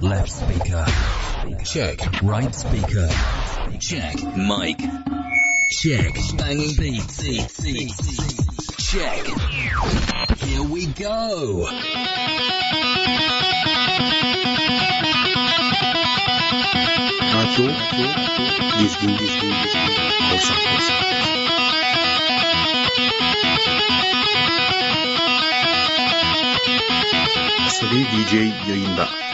Left speaker. Check. Right speaker. Check. Mic. Check. Banging beats. Check. Here we go. Radio Dizgin Dizgin Dizgin Korsan Korsan Asabi DJ yayında.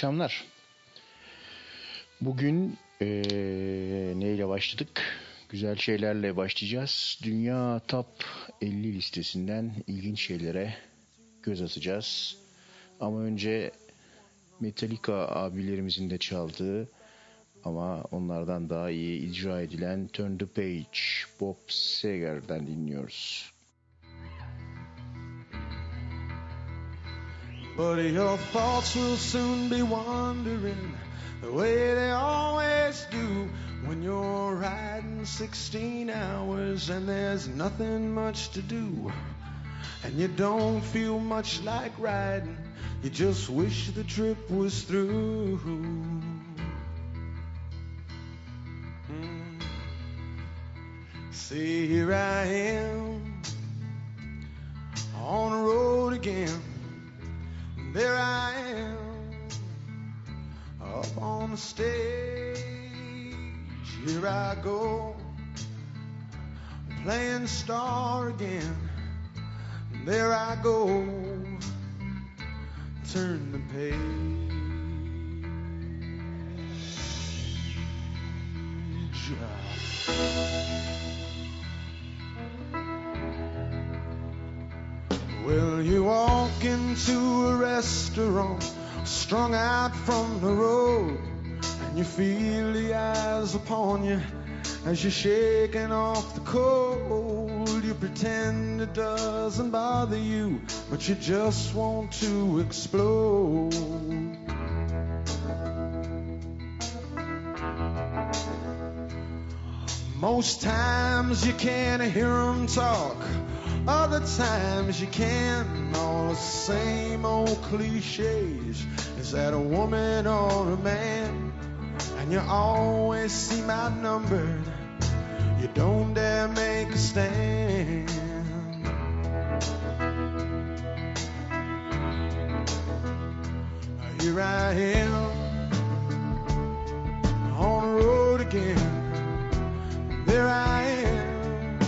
Akşamlar. Bugün eee, neyle başladık? Güzel şeylerle başlayacağız. Dünya Top 50 listesinden ilginç şeylere göz atacağız. Ama önce Metallica abilerimizin de çaldığı ama onlardan daha iyi icra edilen Turn the Page Bob Seger'den dinliyoruz. But your thoughts will soon be wandering the way they always do when you're riding 16 hours and there's nothing much to do. And you don't feel much like riding, you just wish the trip was through. Mm. See, here I am on the road again. There I am up on the stage. Here I go playing star again. There I go. Turn the page. Walk into a restaurant, strung out from the road, and you feel the eyes upon you as you're shaking off the cold. You pretend it doesn't bother you, but you just want to explode. Most times you can't hear 'em talk, other times you can. All the same old cliches. Is that a woman or a man? And you always seem outnumbered. You don't dare make a stand. Here I am on the road again. There I am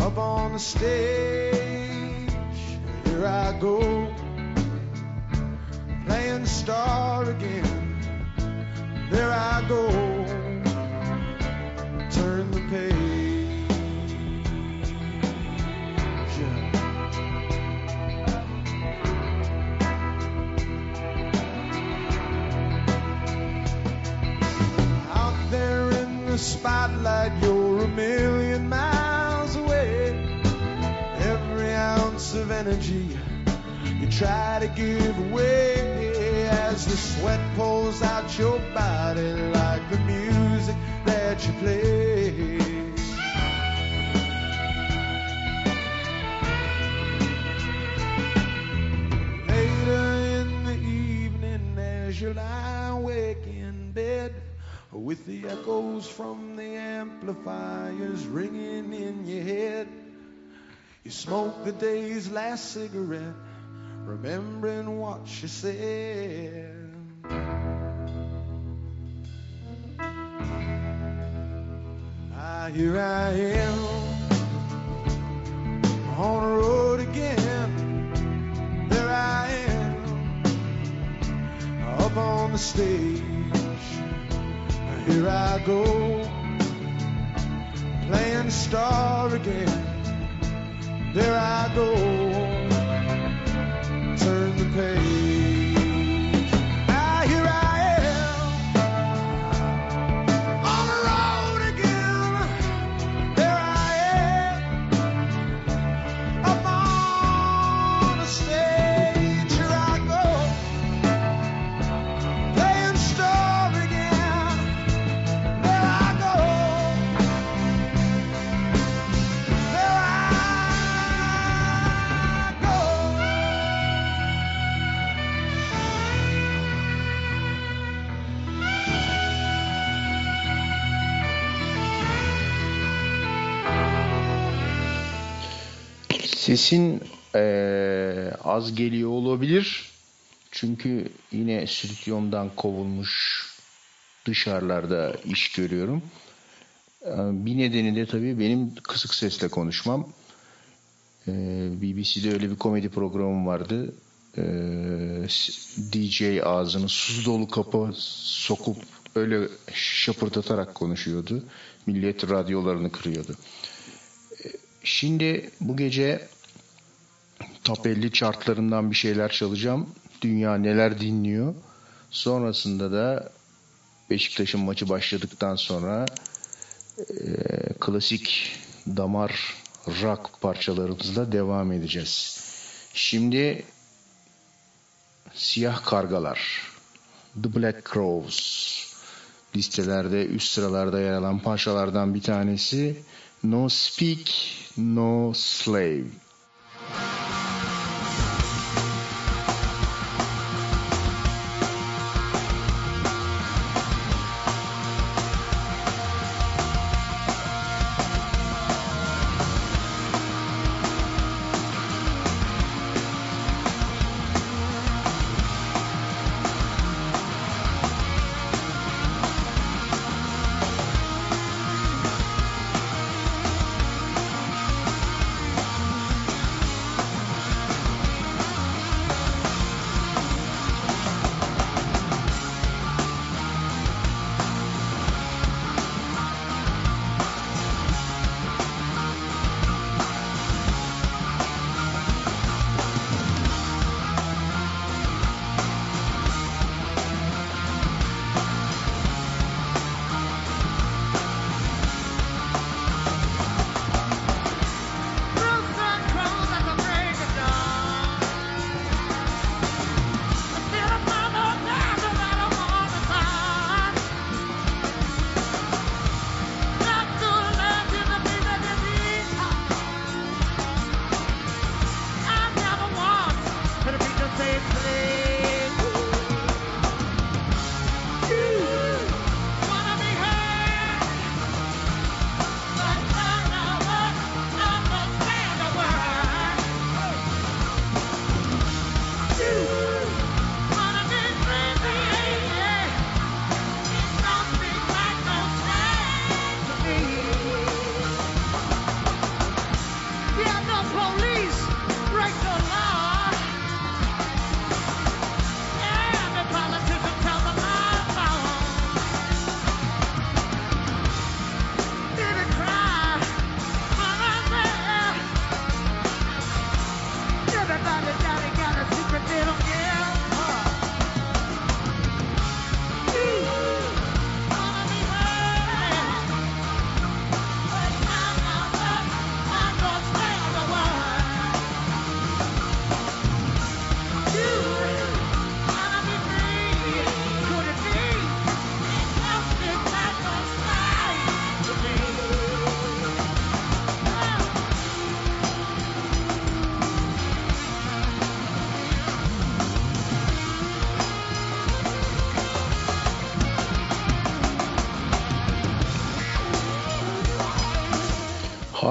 up on the stage. Here I go playing star again. There I go turn the page. Out there in the spotlight, you're a million ounce of energy you try to give away as the sweat pulls out your body like the music that you play. Later in the evening, as you lie awake in bed, with the echoes from the amplifiers ringing in your head, you smoke the day's last cigarette, remembering what you said. Ah, here I am on the road again. There I am up on the stage. Here I go playing star again. There I go turn the page. Sesin eee, az geliyor olabilir. Çünkü yine stüdyomdan kovulmuş dışarılarda iş görüyorum. Eee, Bir nedeni de tabii benim kısık sesle konuşmam. Eee, BBC'de öyle bir komedi programı vardı. Eee, DJ ağzını su dolu kapı sokup öyle şapırdatarak konuşuyordu. Millet radyolarını kırıyordu. Şimdi bu gece Top 50 chartlarından bir şeyler çalacağım. Dünya neler dinliyor. Sonrasında da Beşiktaş'ın maçı başladıktan sonra e, klasik damar rock parçalarımızla devam edeceğiz. Şimdi Siyah Kargalar The Black Crows listelerde üst sıralarda yer alan parçalardan bir tanesi No Speak No Slave.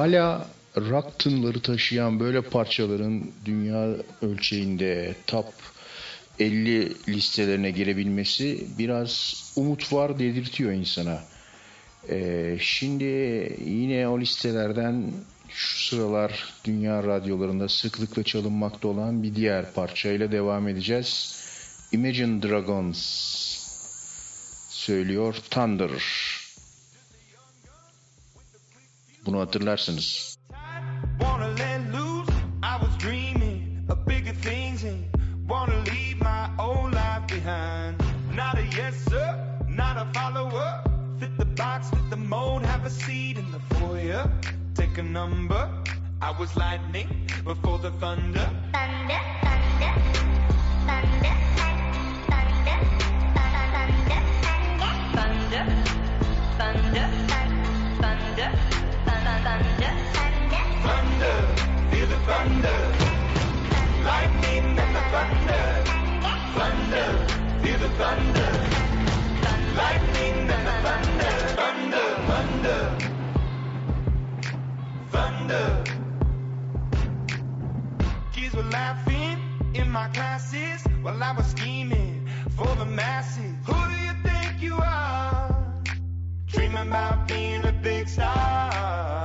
Hala rock tınları taşıyan böyle parçaların dünya ölçeğinde top 50 listelerine girebilmesi biraz umut var dedirtiyor insana. Ee, şimdi yine o listelerden şu sıralar dünya radyolarında sıklıkla çalınmakta olan bir diğer parçayla devam edeceğiz. Imagine Dragons söylüyor Thunder. Life behind. Not a yes sir, not a follower. Fit the box, fit the mold, have a seat in the foyer. Take a number. I was lightning before the. Thunder, about being a big star.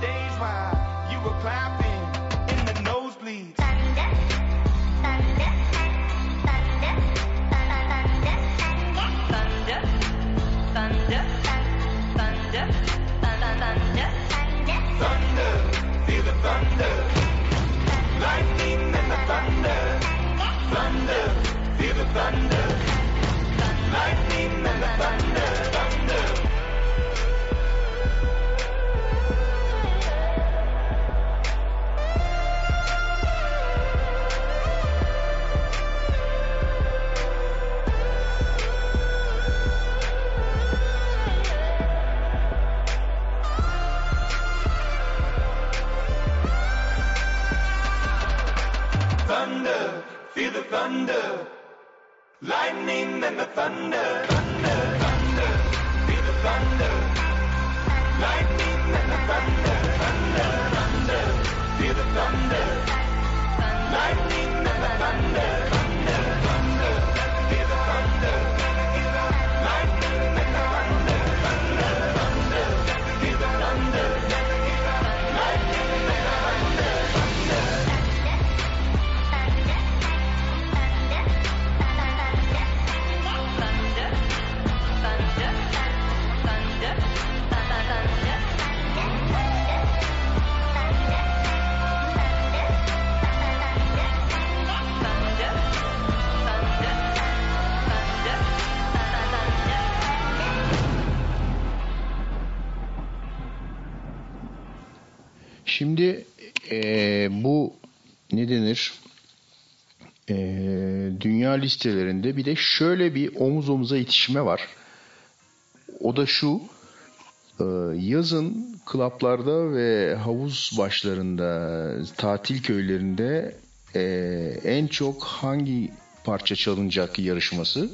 Stage while you were clapping in the nosebleeds. thunder, thunder, thunder, thunder, thunder, thunder, thunder, Thunder, thunder. And the thunder. Thunder, feel the thunder. Lightning and the thunder. Thunder. The thunder, lightning and the thunder, thunder, thunder, feel the thunder, lightning and the thunder, thunder, thunder, feel the thunder, lightning and the thunder, thunder, thunder, Şimdi eee, bu ne denir? Eee, dünya listelerinde bir de şöyle bir omuz omuza itişme var. O da şu. eee, yazın klaplarda ve havuz başlarında, tatil köylerinde eee, en çok hangi parça çalınacak yarışması.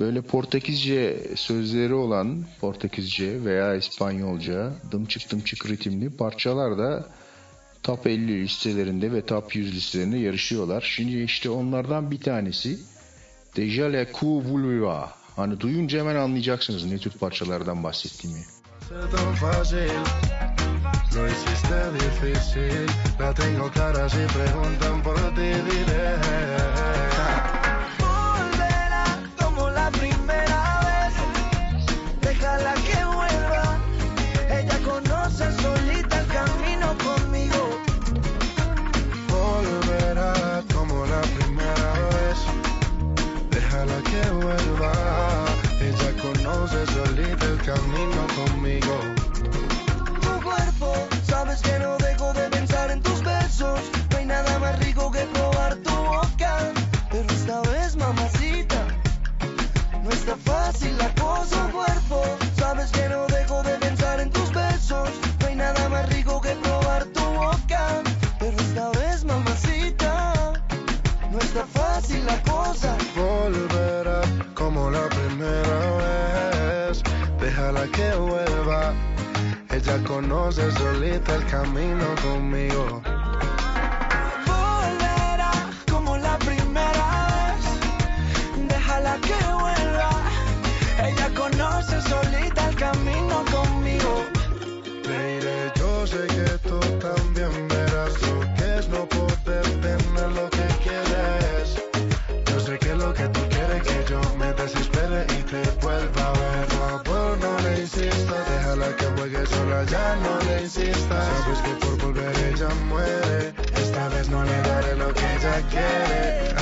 Böyle Portekizce sözleri olan Portekizce veya İspanyolca dımçık dımçık ritimli parçalar da Top 50 listelerinde ve Top 100 listelerinde yarışıyorlar. Şimdi işte onlardan bir tanesi Deja la Cu Vulva. Hani duyunca hemen anlayacaksınız ne tür parçalardan bahsettiğimi. lo hiciste difícil. La tengo clara si preguntan por ti diré. Conoce solita el camino conmigo. Tu cuerpo, sabes que no dejo de pensar en tus besos. No hay nada más rico que probar tu boca. Pero esta vez, mamacita, no está fácil la cosa. Tu cuerpo, sabes que no dejo de pensar en tus besos. No hay nada más rico que probar tu boca. Pero esta vez, mamacita, no está fácil la cosa. Ella conoce solita el camino conmigo. ya no le insistas. Sabes que por volver ella muere. Esta vez no le daré lo que ella quiere.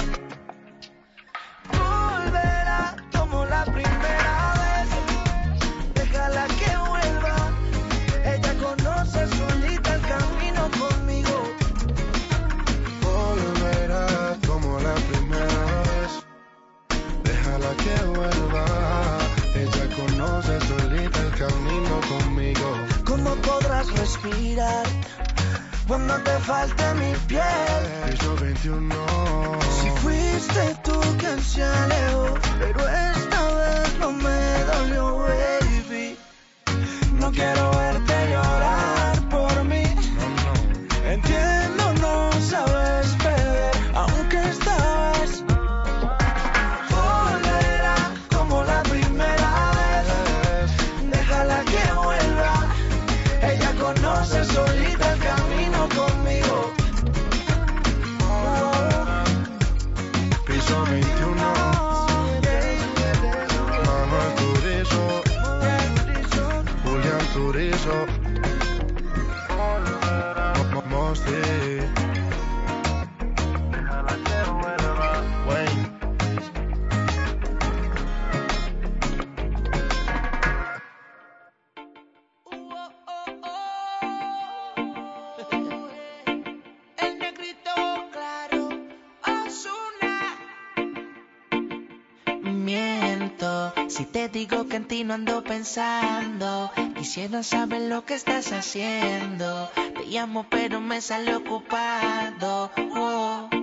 respirar cuando te falte mi piel. Piso 21. Si fuiste tú quien se alejó, pero esta vez no me dolió, baby. No quiero ver no ando pensando. Quisiera saber lo que estás haciendo. Te llamo pero me sale ocupado. Oh.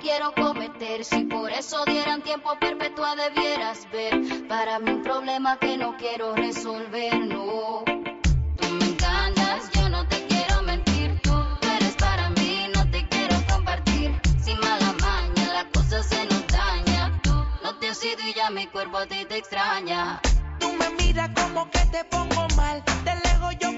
quiero cometer. Si por eso dieran tiempo perpetua debieras ver. Para mí un problema que no quiero resolver, no. Tú me encantas, yo no te quiero mentir. Tú eres para mí, no te quiero compartir. Sin mala maña, la cosa se nos daña. Tú no te has ido y ya mi cuerpo a ti te extraña. Tú me miras como que te pongo mal. Te lejos yo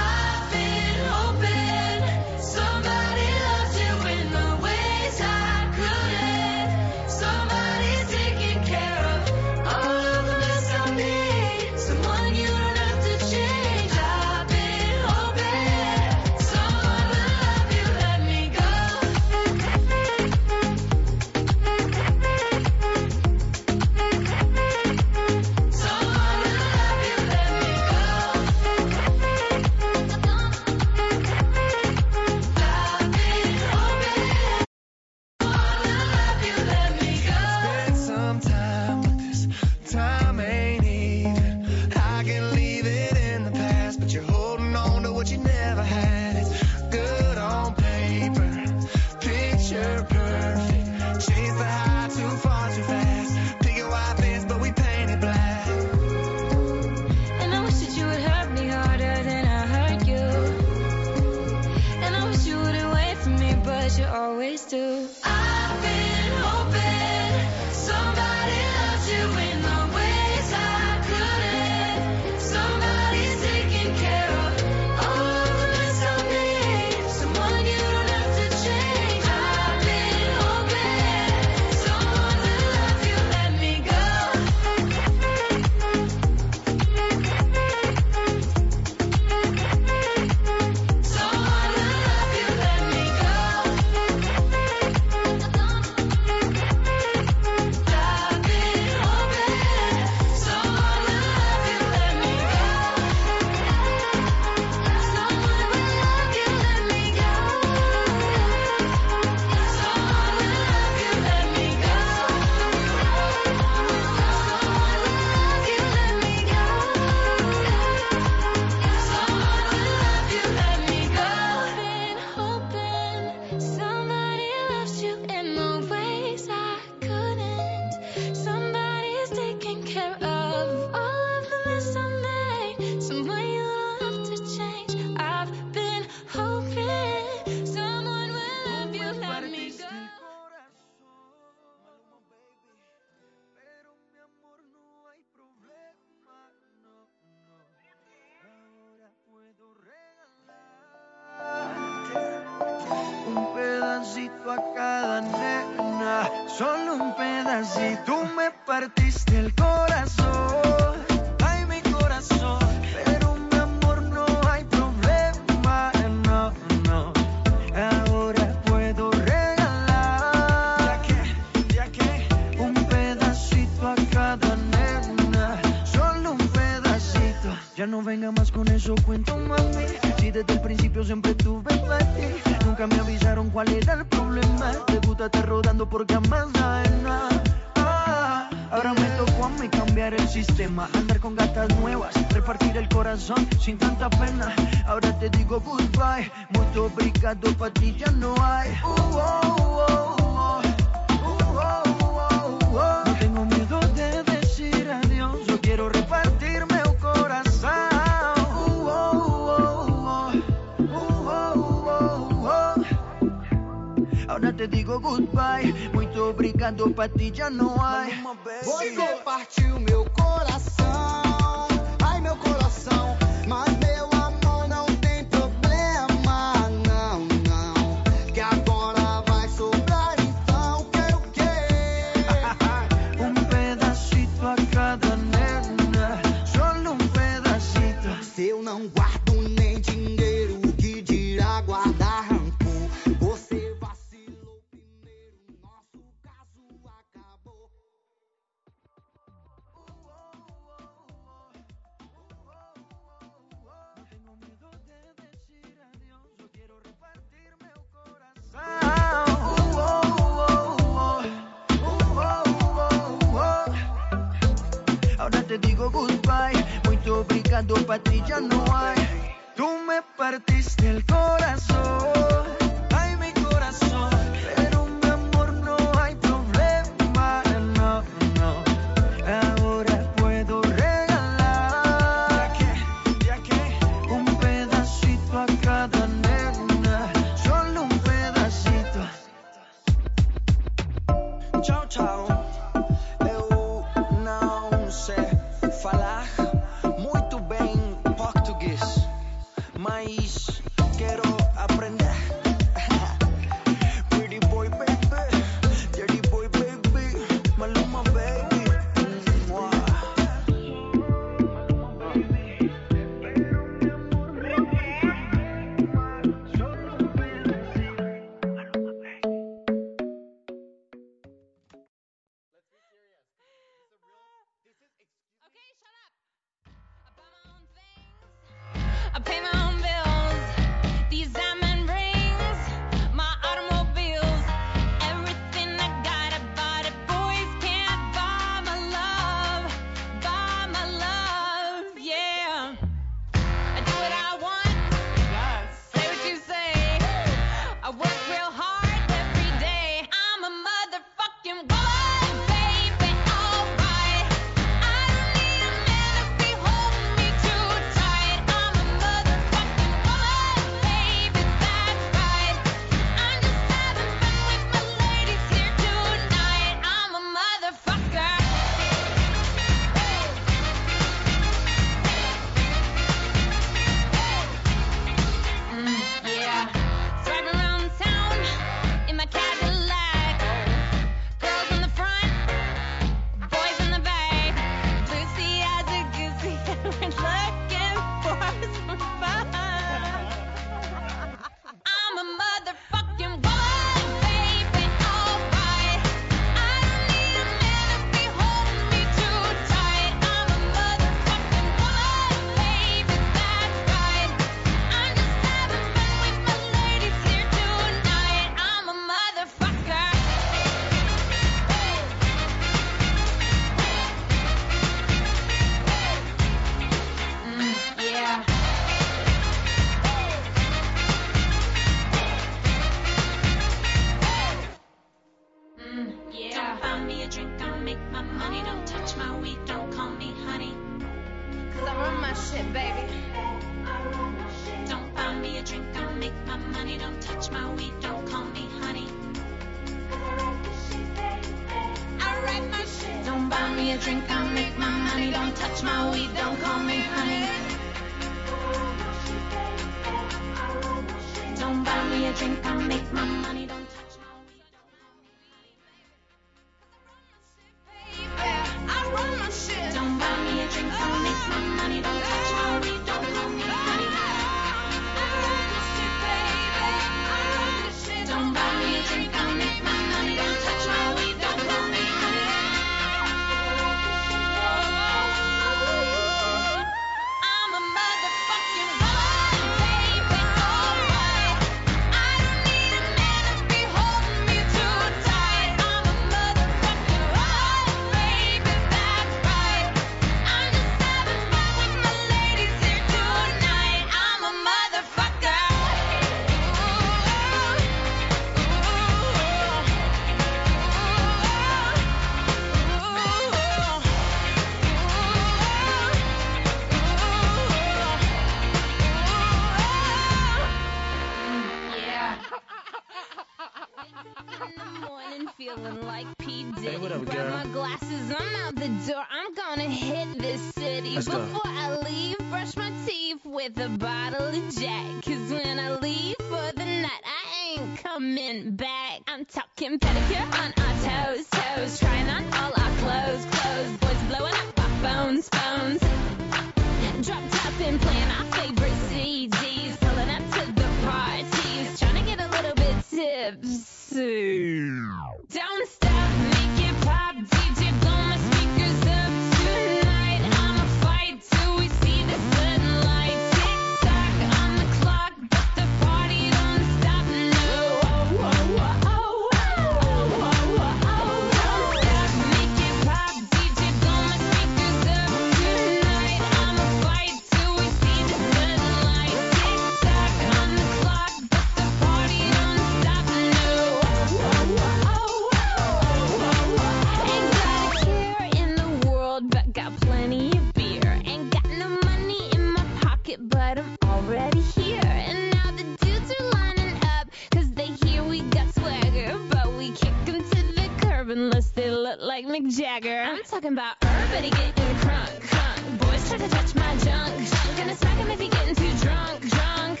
talking about everybody getting crunk, crunk. Boys try to touch my junk, junk. Gonna smack him if he getting too drunk, drunk.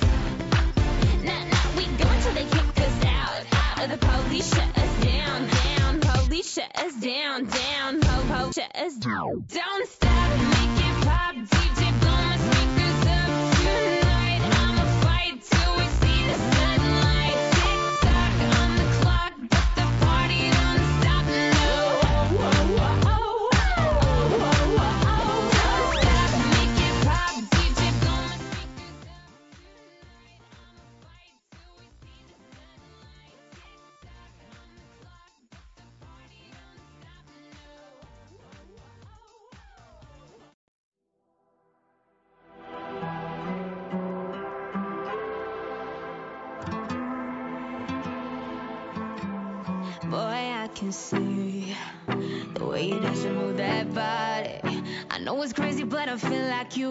Nah, nah, we go until they kick us out, out. The police shut us down, down. Police shut us down, down. Ho, ho, shut us down. Don't stop, make it pop, DJ.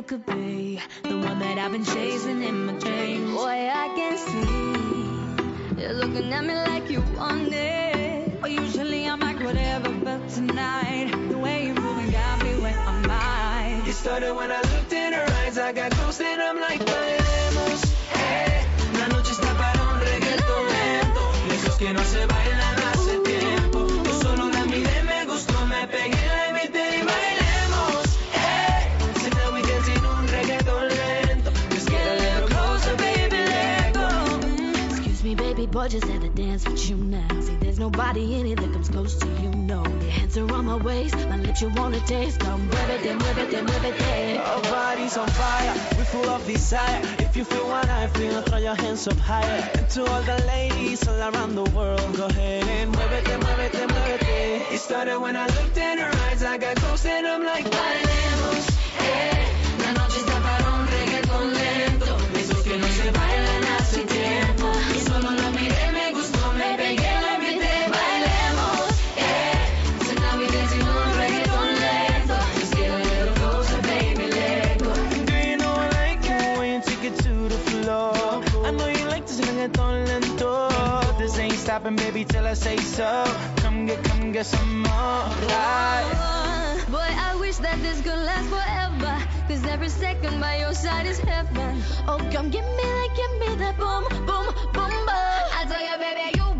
could be the one that I've been chasing in my dreams. Boy, I can see you're looking at me like you want it. Well, usually I'm like whatever, but tonight the way you're moving got me where I'm at. It started when I looked in her eyes, I got close and I'm like, bailemos. Hey, eh. la noche está para un reggaetonero, de esos que no se bailan. much as had to dance with you now. See, there's nobody in it that comes close to you, no. Your hands are on my waist, my lips you wanna taste. Come move it, then whip it, move it. Our bodies on fire, we're full of desire. If you feel what I feel, throw your hands up higher. And to all the ladies all around the world, go ahead and move it, move it, move it. It started when I looked in her eyes, I got close and I'm like, dynamos, hey. stopping, baby, till I say so. Come get, come get some more. Light. Oh, boy, I wish that this could last forever. Cause every second by your side is heaven. Oh, come give me that, give me that boom, boom, boom, boom. I tell you, baby, you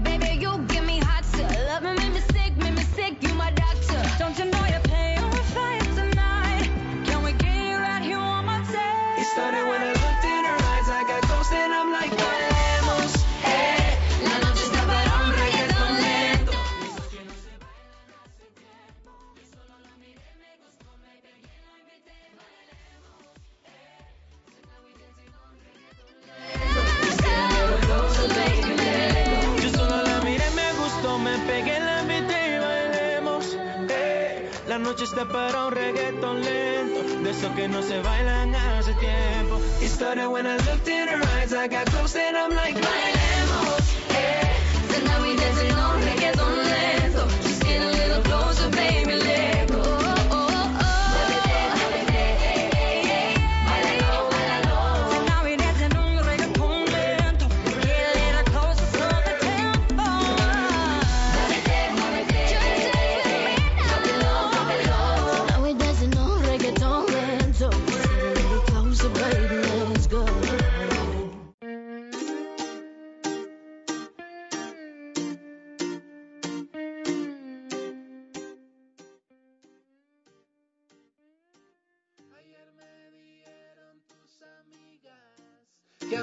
noche está para un reggaeton lento De esos que no se bailan hace tiempo It started when I looked in her eyes I got close and I'm like, bailemos eh. Then now we dancing on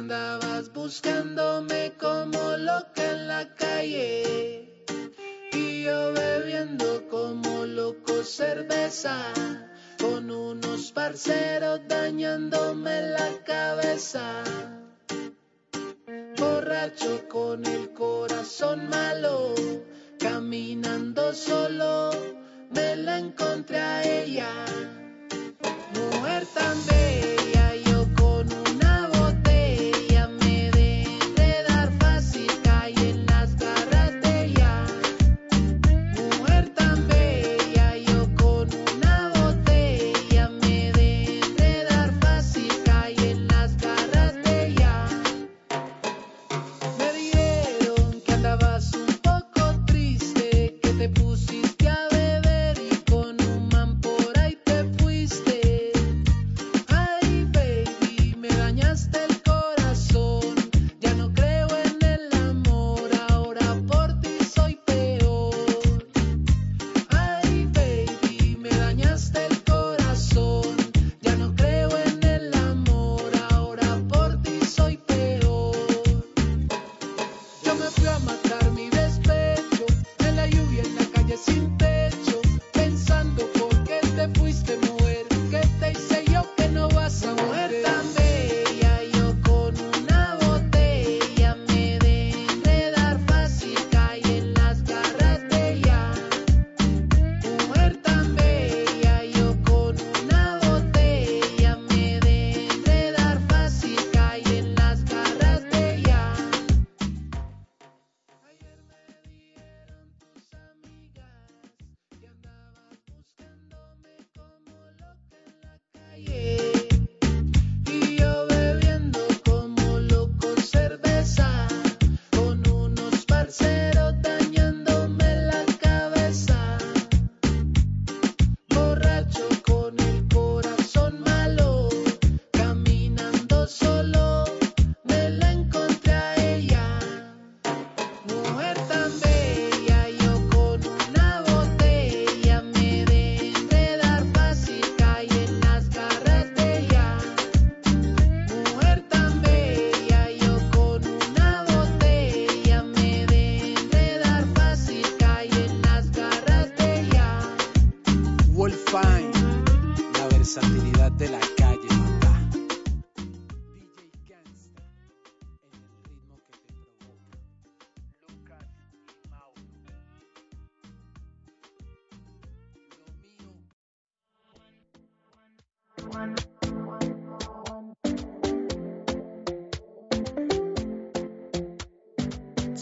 andabas buscándome como loca en la calle. Y yo bebiendo como loco cerveza con unos parceros dañándome la cabeza. Borracho con el corazón malo caminando solo me la encontré a ella mujer también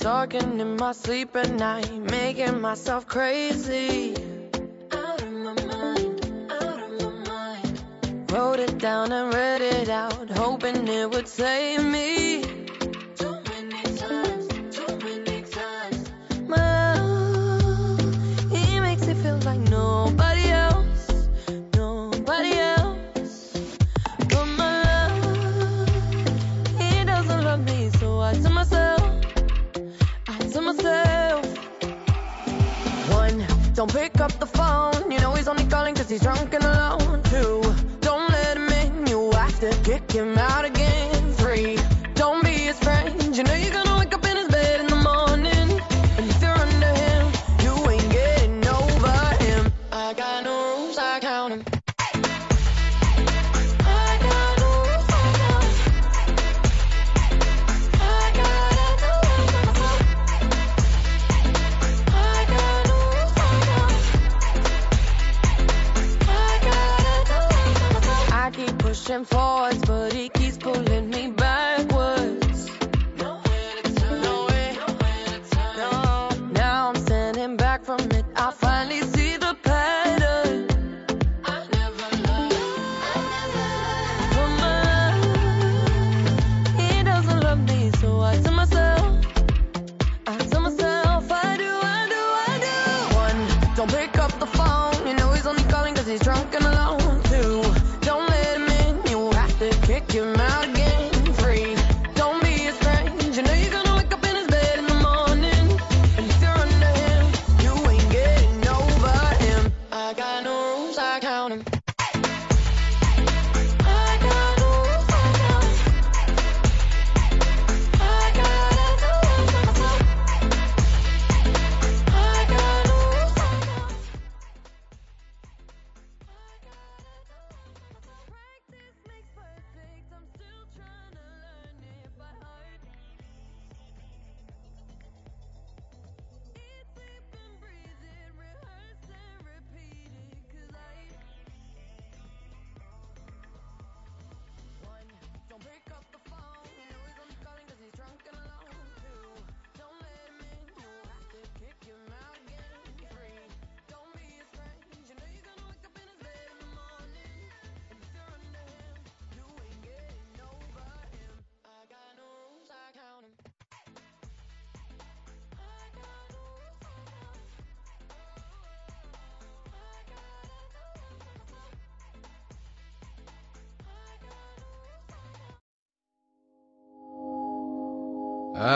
Talking in my sleep at night, making myself crazy. Out of my mind, out of my mind. Wrote it down and read it out, hoping it would save me. don't pick up the phone. You know he's only calling cause he's drunk and alone.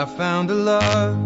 I found a love.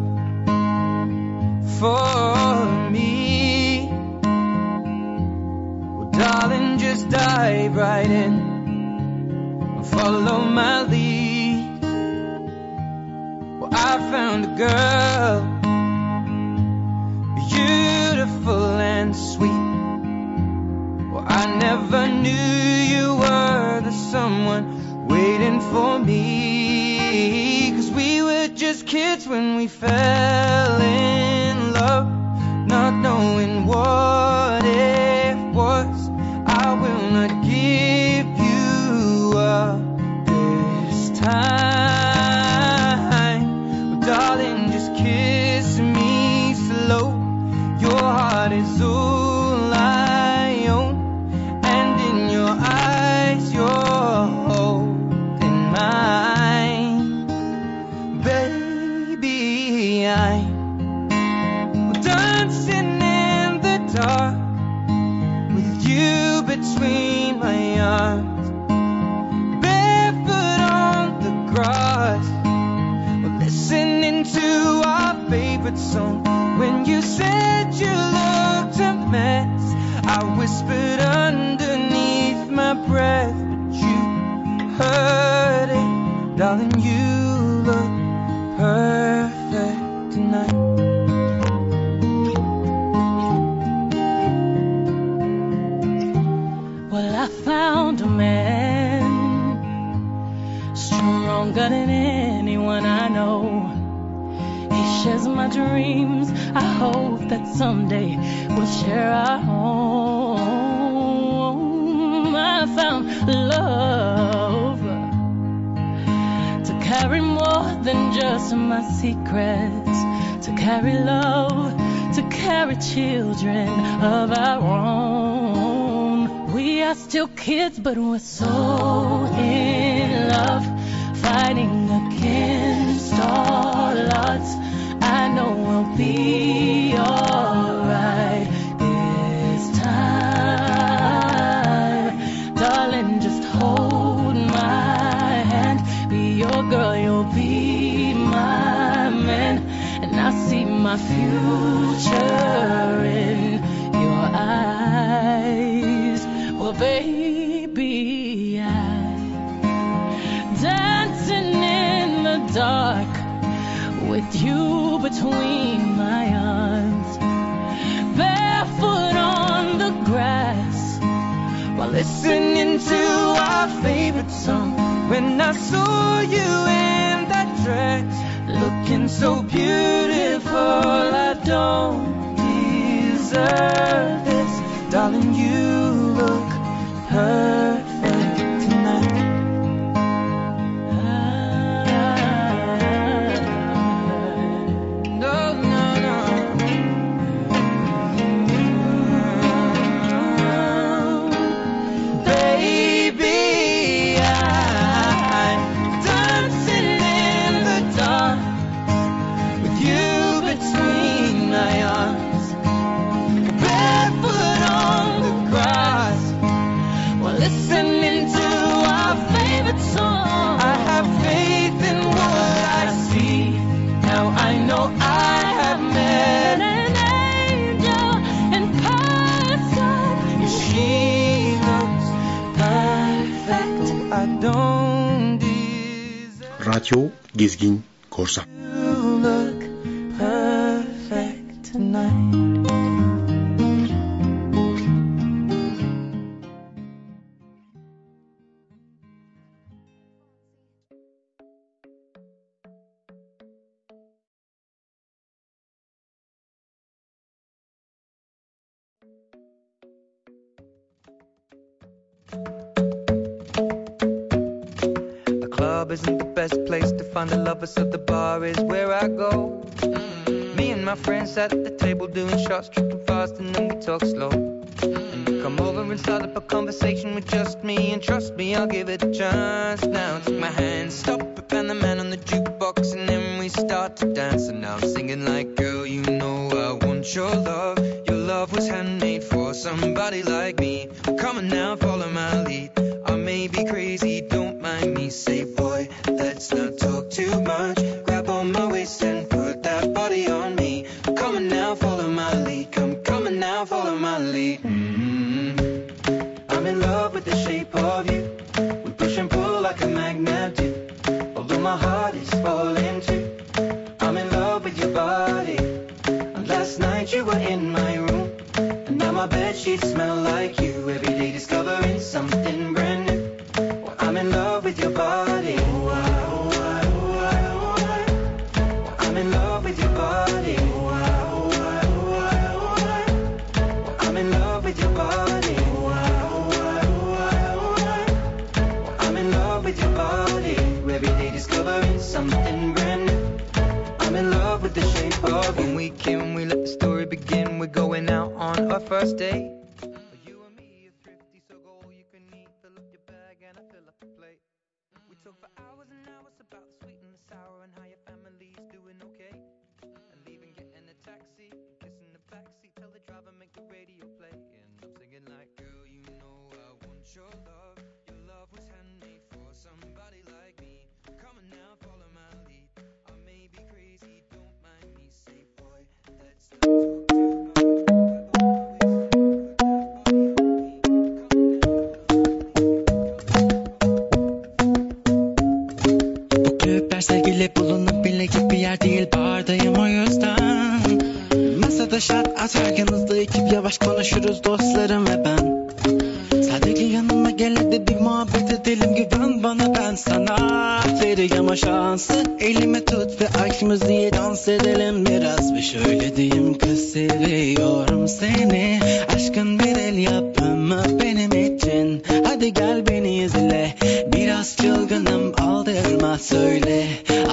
Vereceğim o şansı. Elimi tut ve aç müziği dans edelim biraz. Ve şöyle diyeyim kız seviyorum seni. Aşkın bir el yapımı benim için. Hadi gel beni izle. Biraz çılgınım aldırma söyle.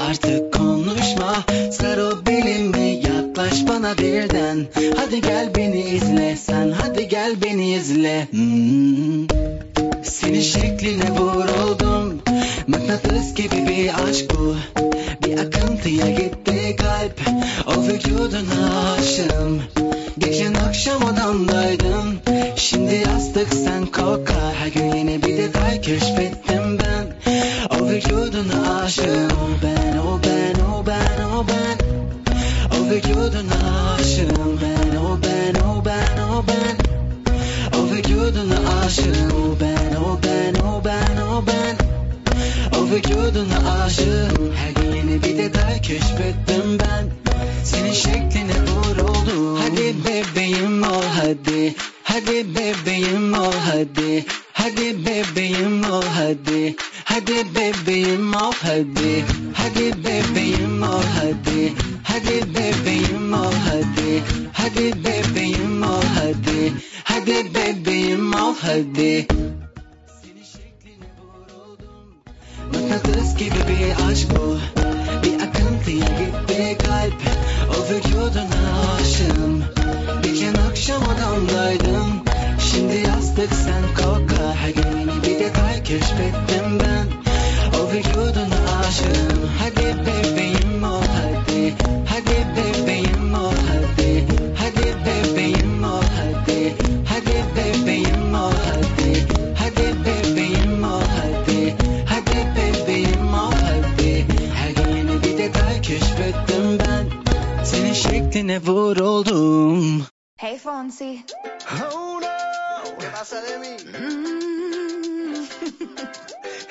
Artık konuşma Sarıl belimi yaklaş bana birden. Hadi gel beni izle sen Hadi gel beni izle. Hmm. Senin şekline vur mıknatıs gibi bir aşk bu. Bir akıntıya gitti kalp. O vücuduna aşığım. Geçen akşam odamdaydım. Şimdi yastık sen kokar Her gün yeni bir detay keşfettim ben. O vücuduna aşığım. O ben, o ben, o ben, o ben. O vücuduna aşığım. Ben, o ben, o ben, o ben. O vücuduna aşığım. O ben vücuduna aşığım Her gün yeni bir detay keşfettim ben. Senin şekline vuruldum Hadi bebeğim ol hadi. Hadi bebeğim ol hadi. Hadi bebeğim ol hadi. Hadi bebeğim ol hadi. Hadi bebeğim ol hadi. Hadi bebeğim ol hadi. Hadi bebeğim ol hadi. Hadi bebeğim ol hadi. Mıknatıs gibi bir aşk bu. Bir akıntıya gitti kalp. O vücuduna aşığım. Geçen akşam odamdaydım. Şimdi yastık sen koka Her gün bir detay keşfettim. Hey Fonsi. Oh no. ¿Qué pasa de mí? Mm.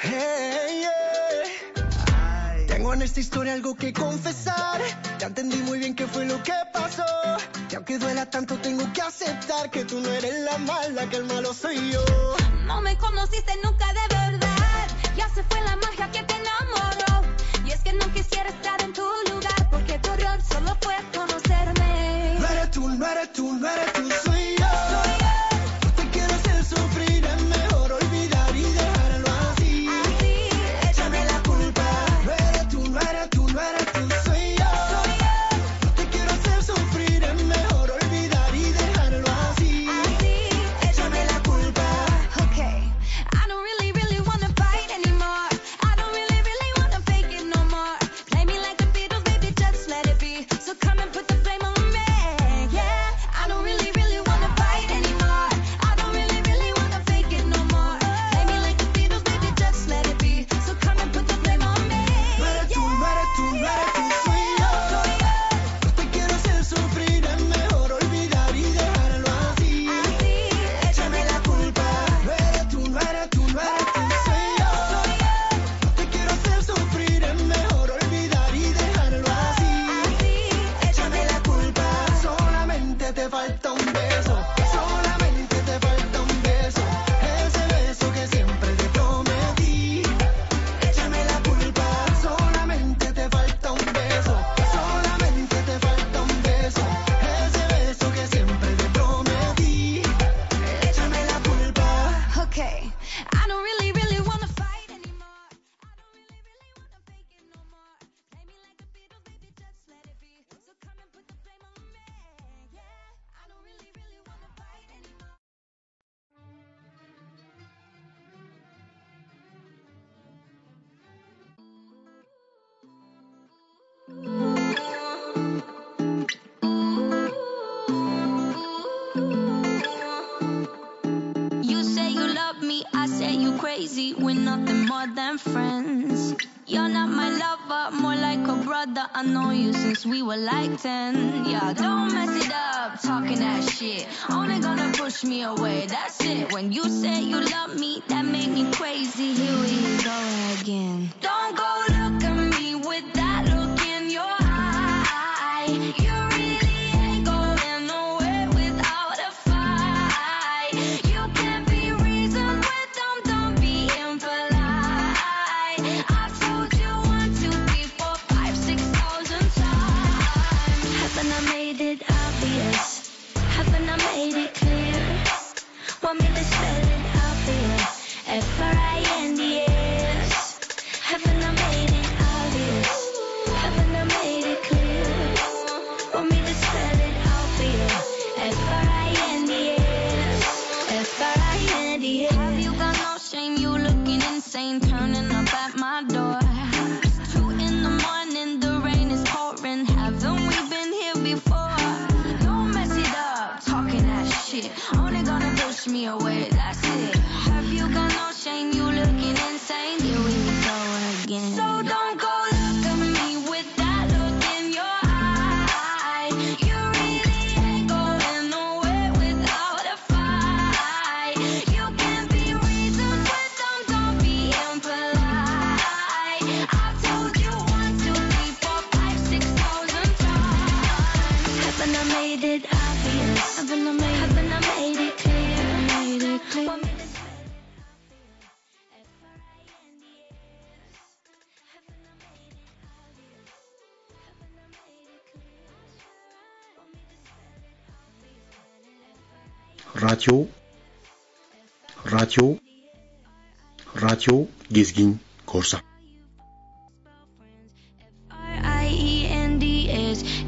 Hey, yeah. Tengo en esta historia algo que confesar. Ya entendí muy bien qué fue lo que pasó. Y aunque duela tanto, tengo que aceptar que tú no eres la mala, que el malo soy yo. No me conociste nunca de verdad. Ya se fue la magia que te enamoró. Y es que no quisiera estar en tu lugar, porque tu error solo fue conocerme. No eres tú, no eres tú, no eres tú, than friends. You're not my lover, more like a brother. I know you since we were like 10. Yeah, don't mess it up, talking that shit. Only gonna push me away, that's it. When you say you love me, that made me crazy. Here we go again. Radyo Radyo Radyo Gezgin. Korsan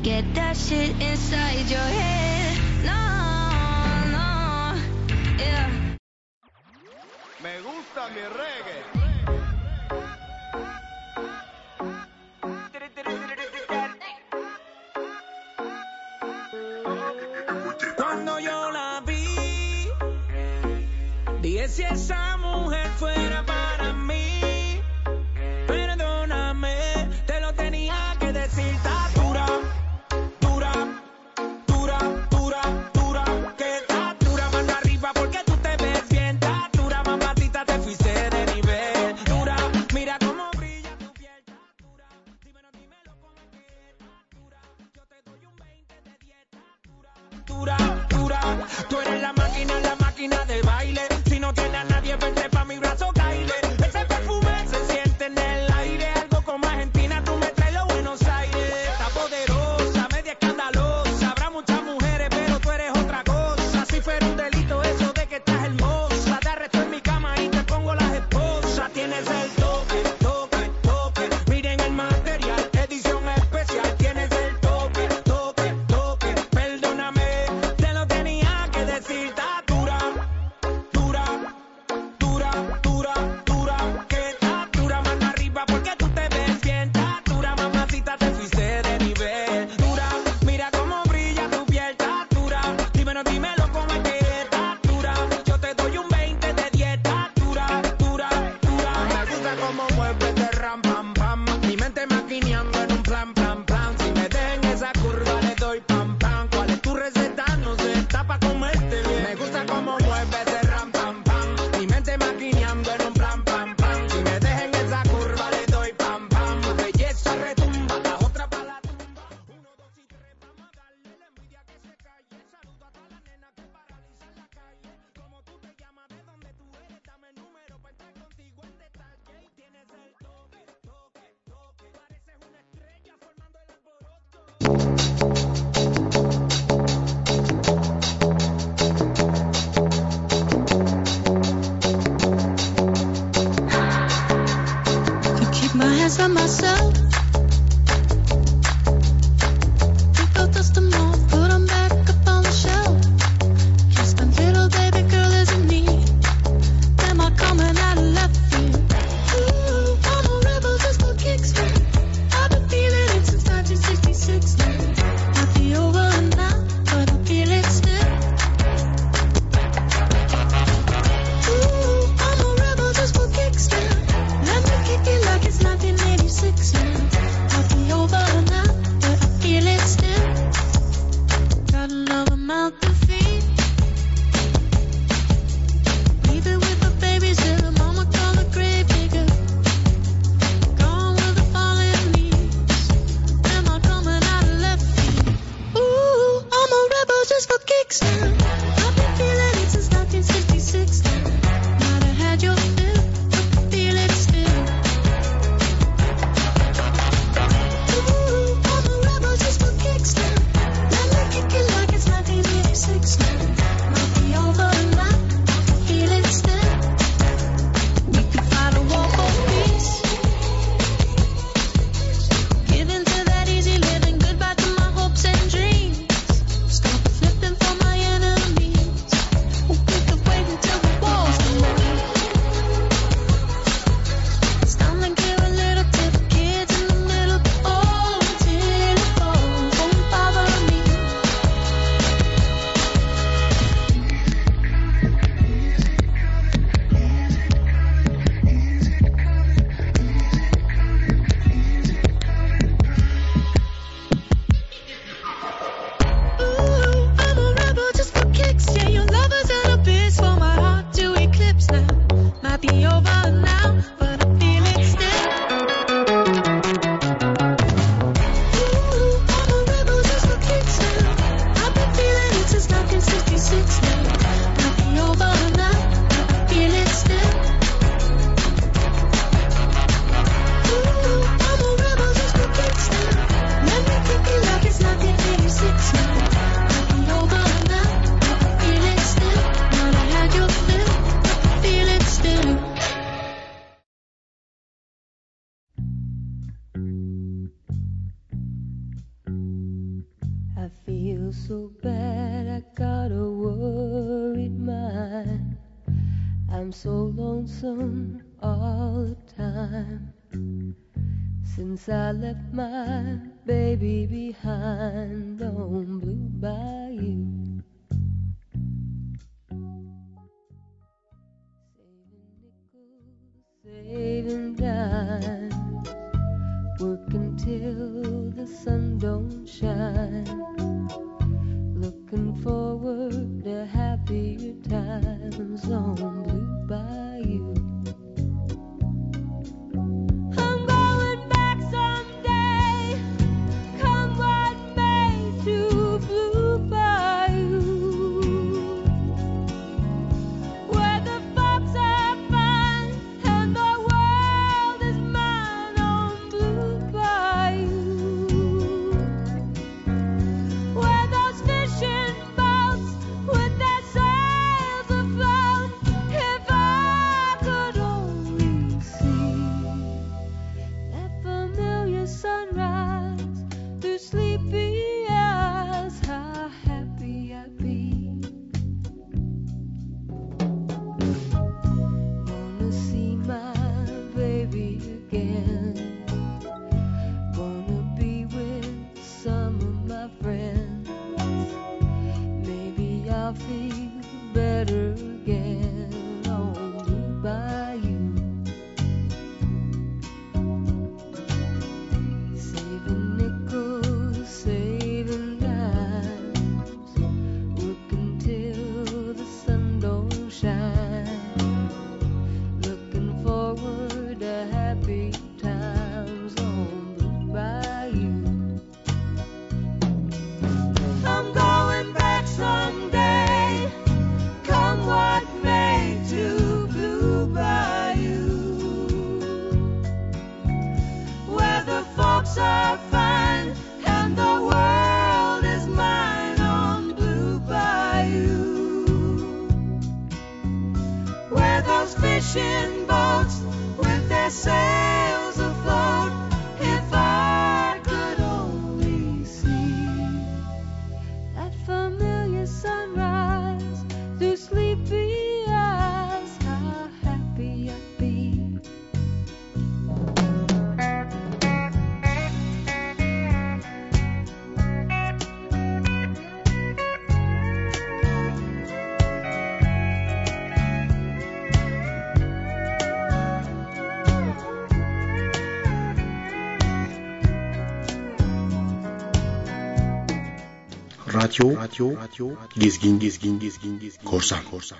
Get that shit inside your head. si esa mujer fuera para Radyo, Radyo, Gezgin, Gezgin, Gezgin, Gezgin, Korsan, Korsan.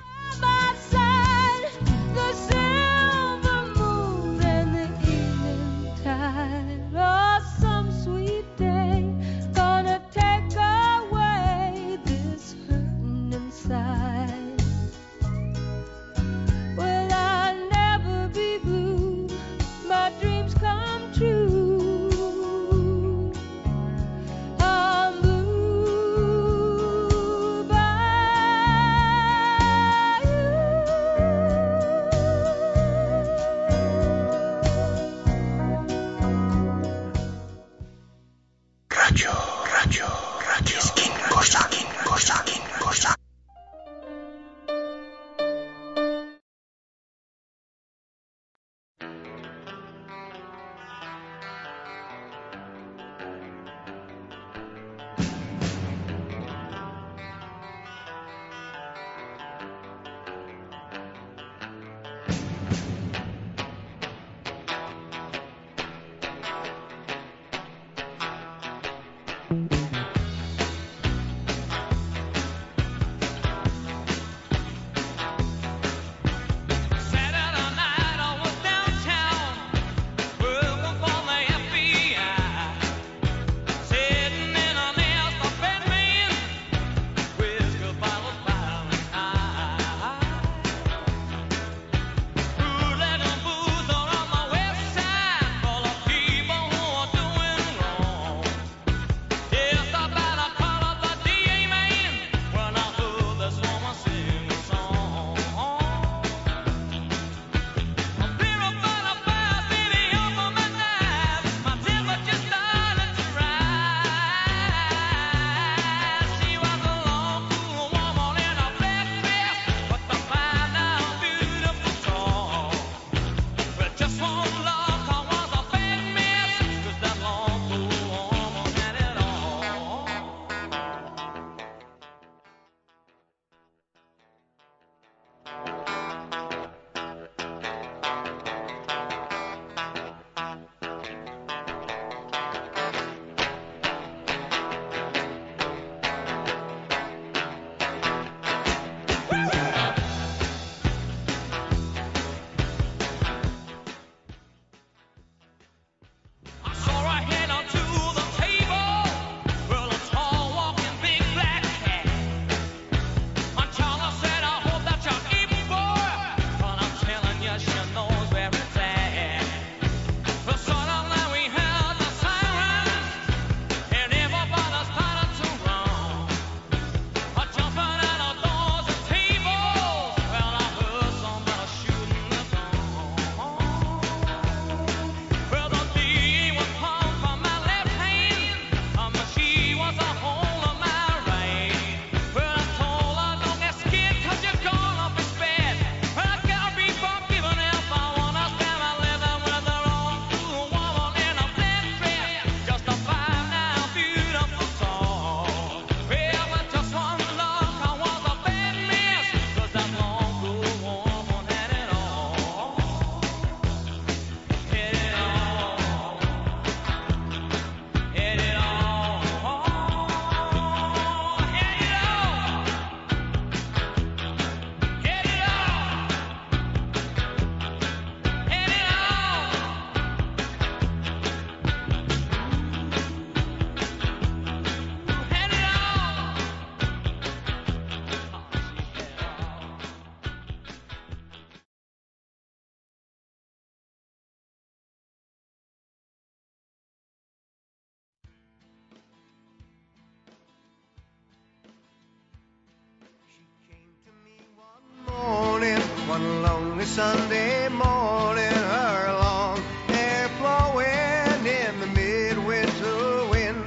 Sunday morning, her long hair blowing in the midwinter wind.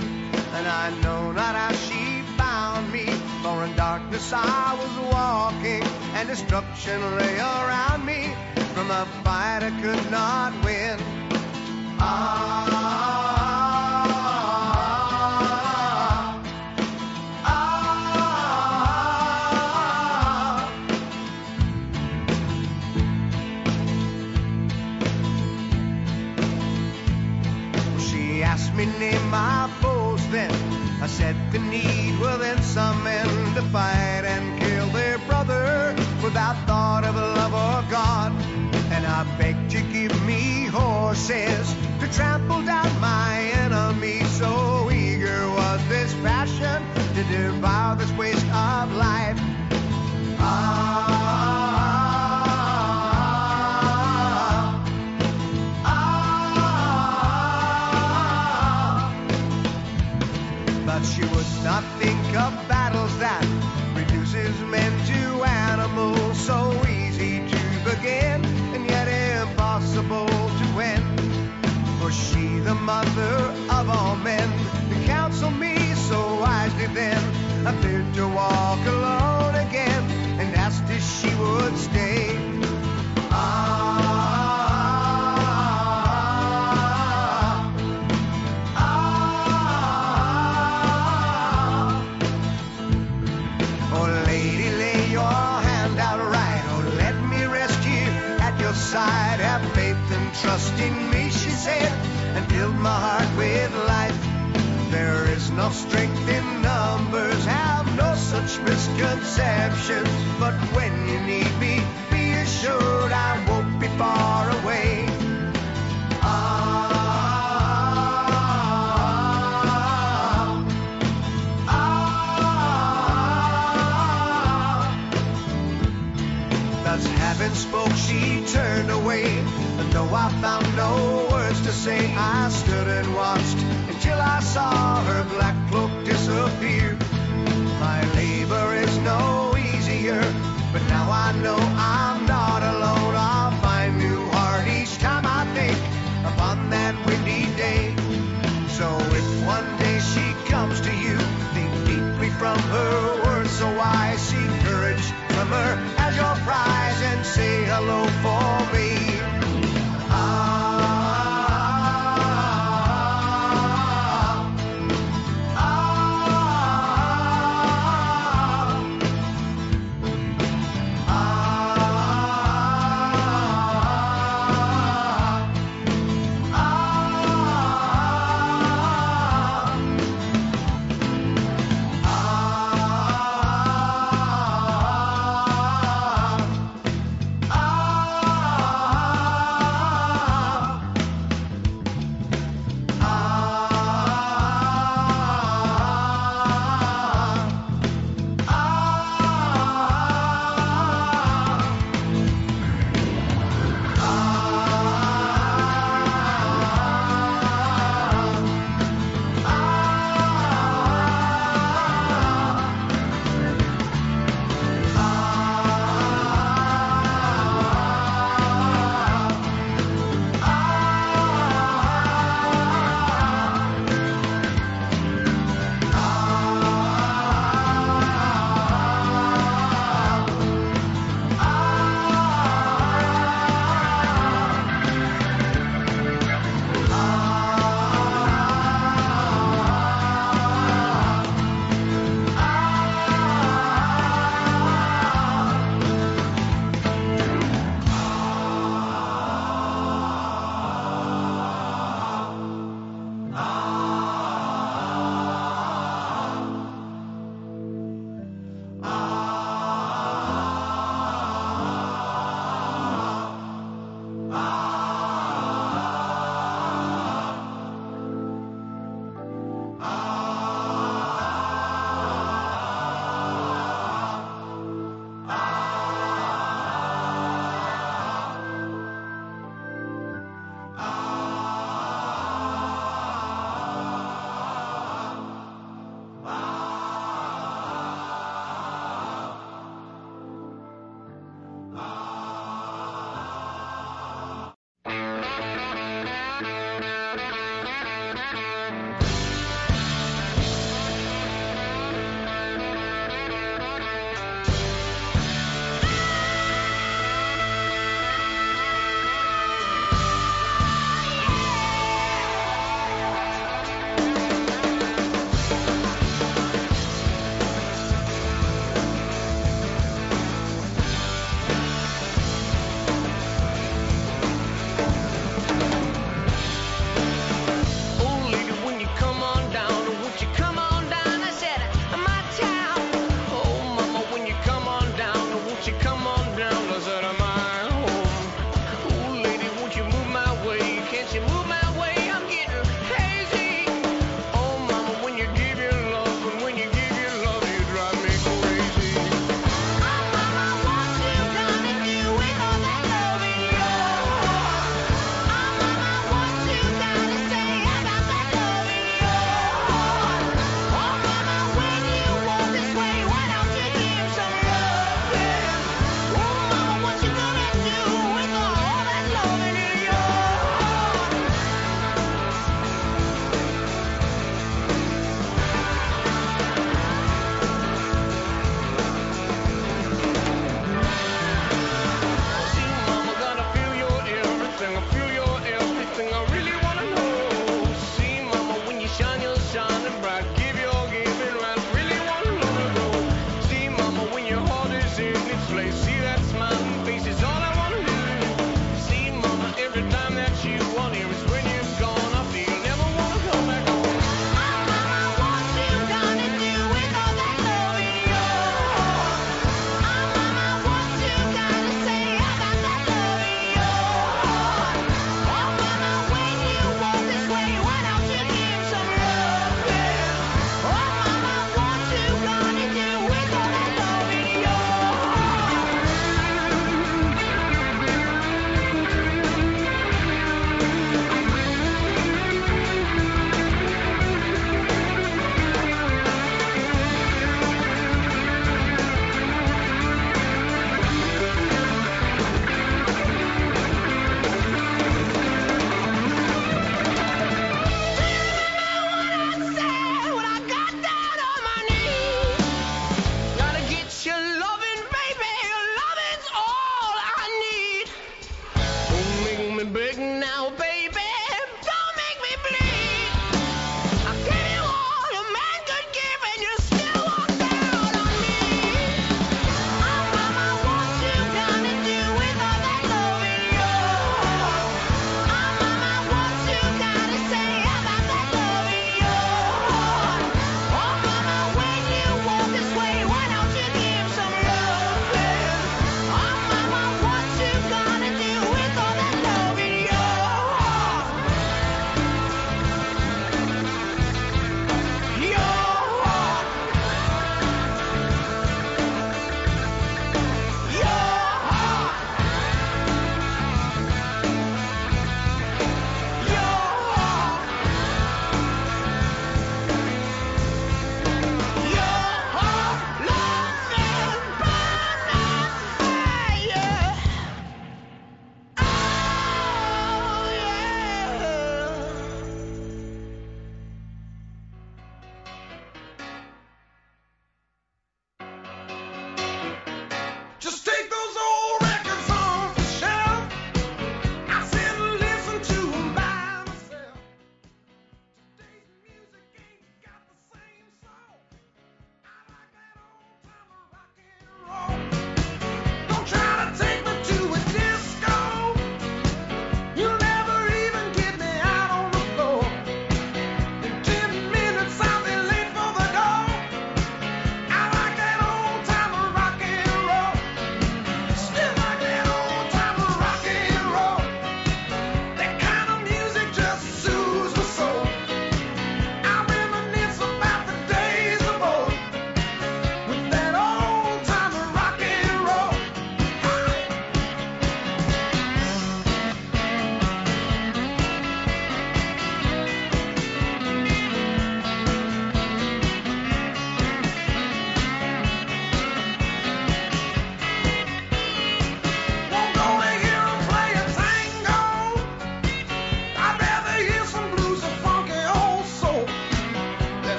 And I know not how she found me, for in darkness I was walking, and destruction lay trust in me, she said, and filled my heart with life. There is no strength in numbers, have no such misconceptions. But when you need me, be assured I won't be far away. Ah, ah, ah. Thus having spoke, she turned away. Though I found no words to say, I stood and watched until I saw her black cloak disappear. My labor is no easier, but now I know I'm not alone. I'll find new heart each time I think upon that windy day. So if one day she comes to you, think deeply from her words so I seek courage from her as your prize and say hello for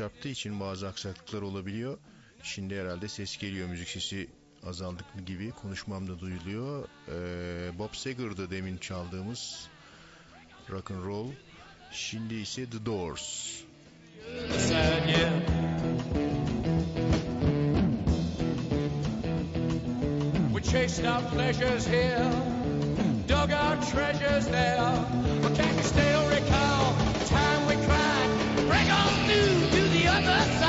yaptığı için bazı aksaklıklar olabiliyor. Şimdi herhalde ses geliyor müzik sesi azaldık gibi konuşmamda duyuluyor. Ee, Bob Seger'dı demin çaldığımız rock and roll. Şimdi ise The Doors. We chased our pleasures here, dug our treasures there. But can't you still recall the time we cried, break on news? never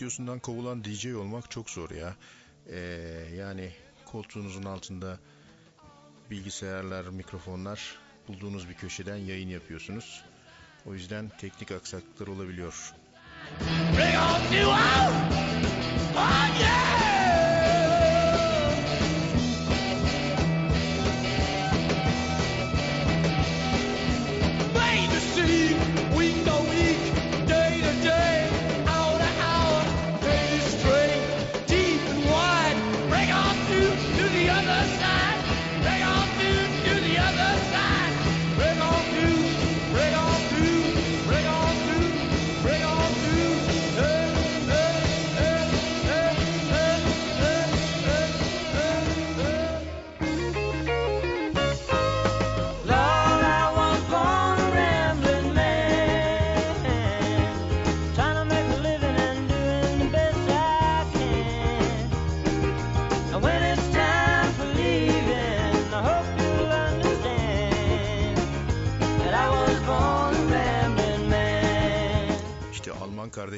stüdyosundan kovulan DJ olmak çok zor ya. Ee, yani koltuğunuzun altında bilgisayarlar, mikrofonlar bulduğunuz bir köşeden yayın yapıyorsunuz. O yüzden teknik aksaklıklar olabiliyor. Bring on new! Oh yeah! see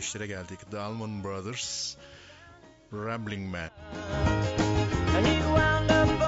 kardeşlere geldik. The Allman Brothers, Rambling Man. And he wound up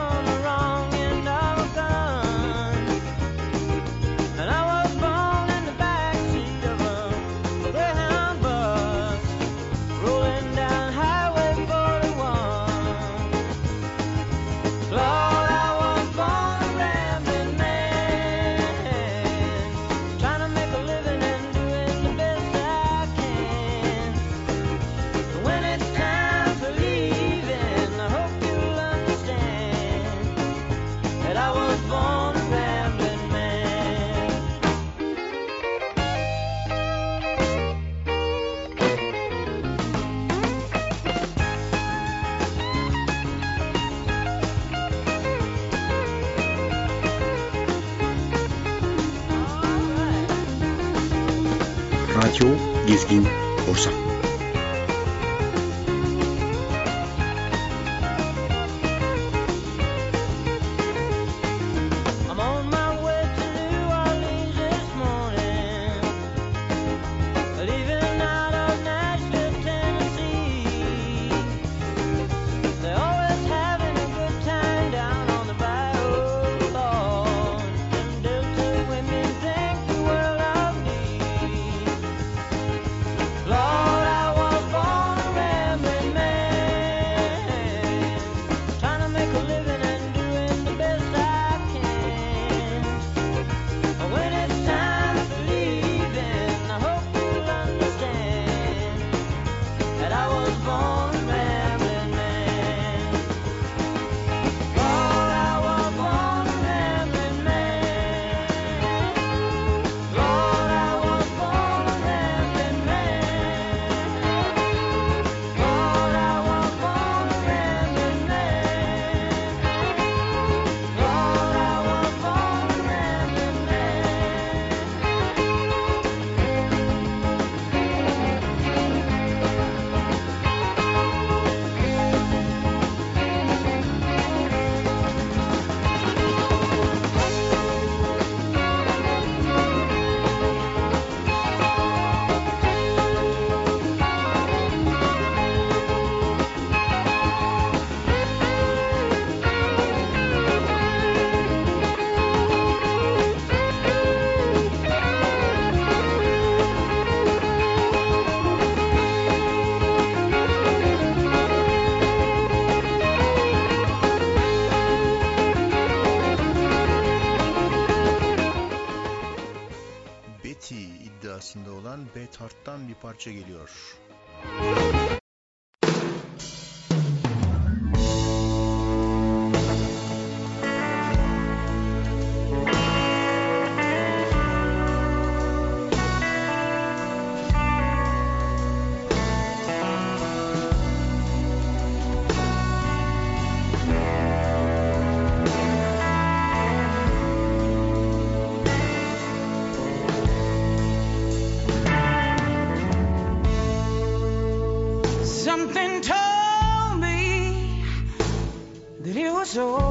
parça geliyor. so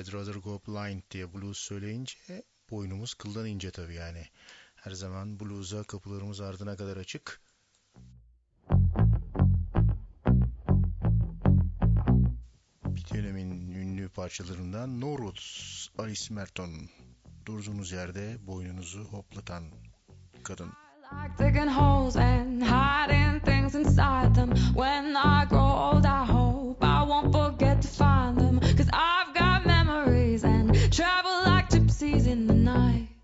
I'd rather go blind diye blues söyleyince boynumuz kıldan ince tabii yani. Her zaman blues'a kapılarımız ardına kadar açık. Bir dönemin ünlü parçalarından No Roots, Alice Merton. Durduğunuz yerde boynunuzu hoplatan kadın. Like digging holes and hiding things inside them. When I grow old, I hope I won't forget to find them. seas in the night.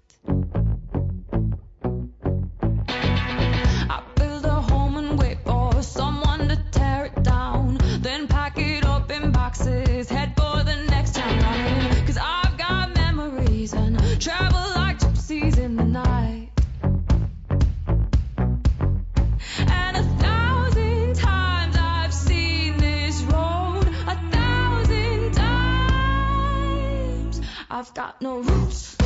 no roots.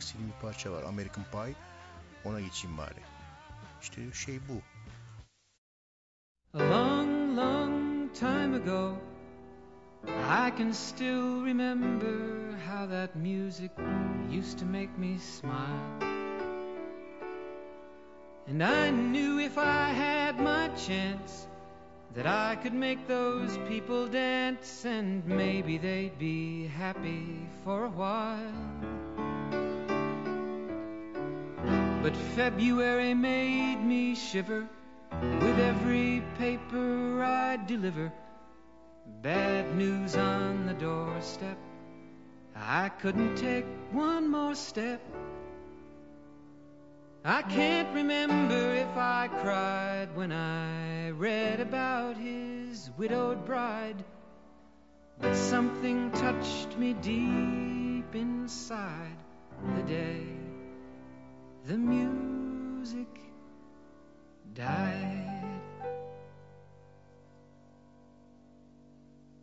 Bir parça var. American Pie. Ona geçeyim bari. İşte şey bu. A long, long time ago, I can still remember how that music used to make me smile. And I knew if I had my chance that I could make those people dance and maybe they'd be happy for a while. But February made me shiver with every paper I deliver. Bad news on the doorstep. I couldn't take one more step. I can't remember if I cried when I read about his widowed bride. But something touched me deep inside the day the music died.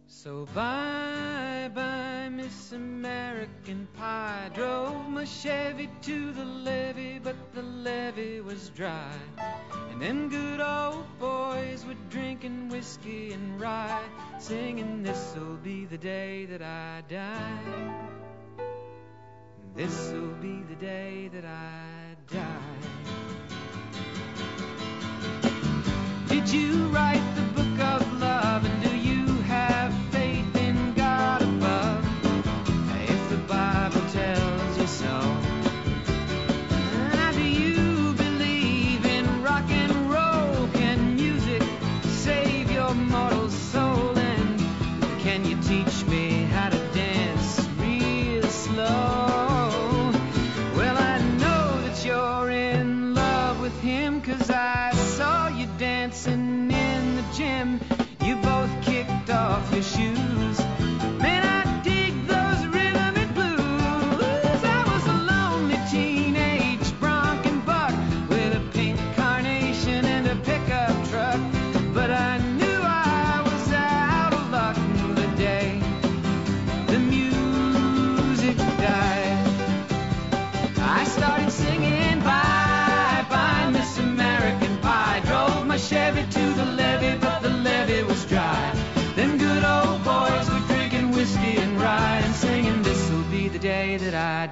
So bye bye, Miss American Pie. Drove my Chevy to the levee, but the levee was dry. And them good old boys were drinking whiskey and rye, singing, This'll be the day that I die. This'll be the day that I die. Did you write the book of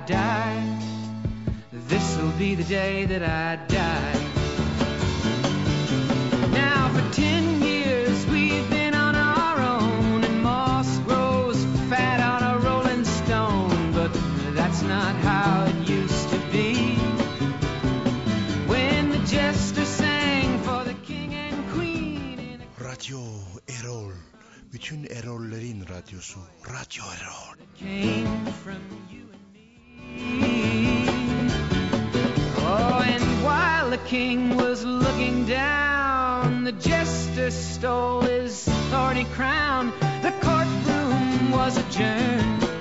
die. This'll be the day that I die. Now for ten years we've been on our own, and moss grows fat on a rolling stone. But that's not how it used to be. When the jester sang for the king and queen. Radyo Erol. Bütün Erol'lerin radyosu. Radyo Erol. came from you. Oh, and while the king was looking down, the jester stole his thorny crown. The courtroom was adjourned.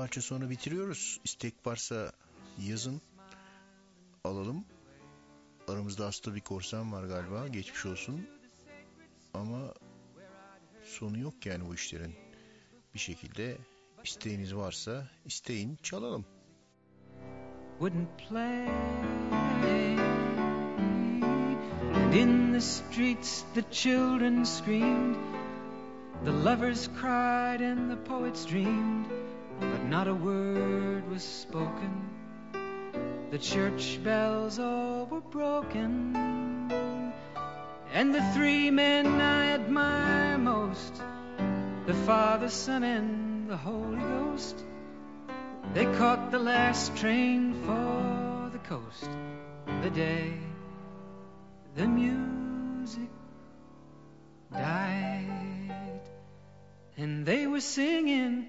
Parça sonra bitiriyoruz. İstek varsa yazın. Alalım. Aramızda hasta bir korsan var galiba. Geçmiş olsun. Ama sonu yok yani bu işlerin. Bir şekilde isteğiniz varsa isteyin çalalım. wouldn't play. And in the streets the children screamed, the lovers cried, and the poets dreamed, but not a word was spoken. The church bells all were broken, and the three men I admire most the Father, Son, and the Holy Ghost. They caught the last train for the coast the day the music died. And they were singing,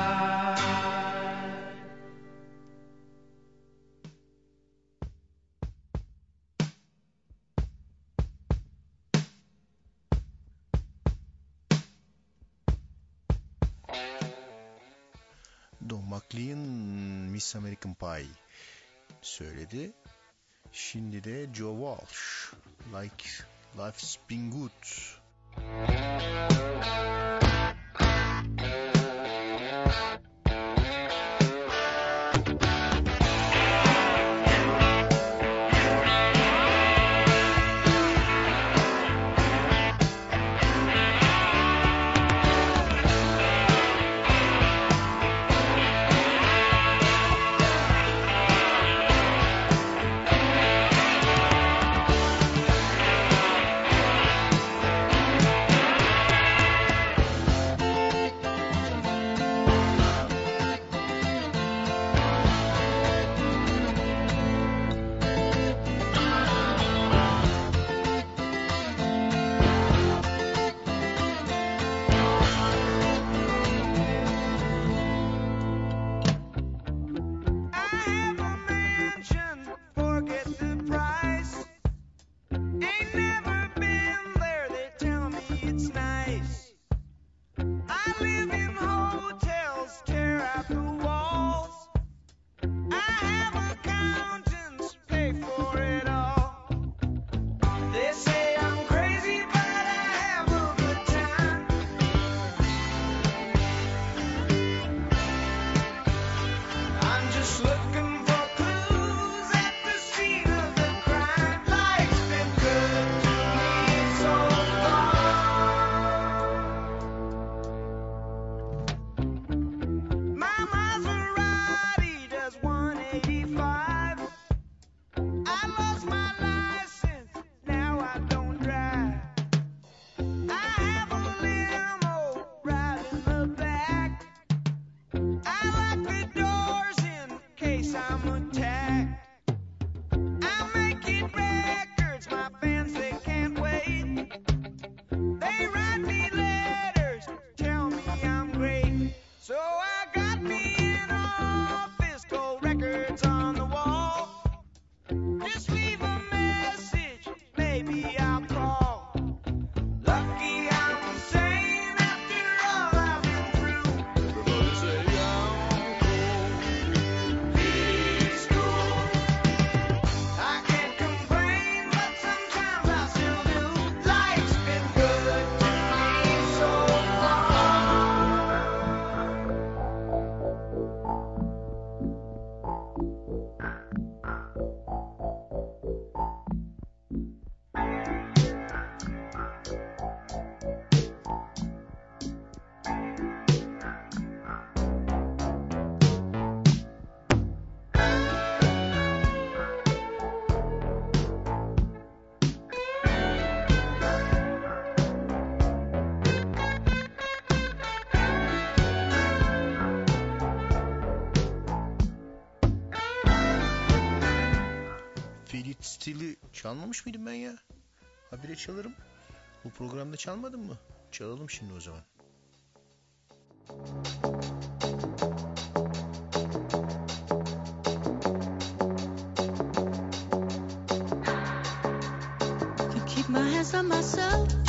This American Pie söyledi. Şimdi de Joe Walsh Like Life's Been Good. Çalmamış mıydım ben ya? Habire çalarım. Bu programda çalmadım mı? Çalalım şimdi o zaman. Keep my hands on myself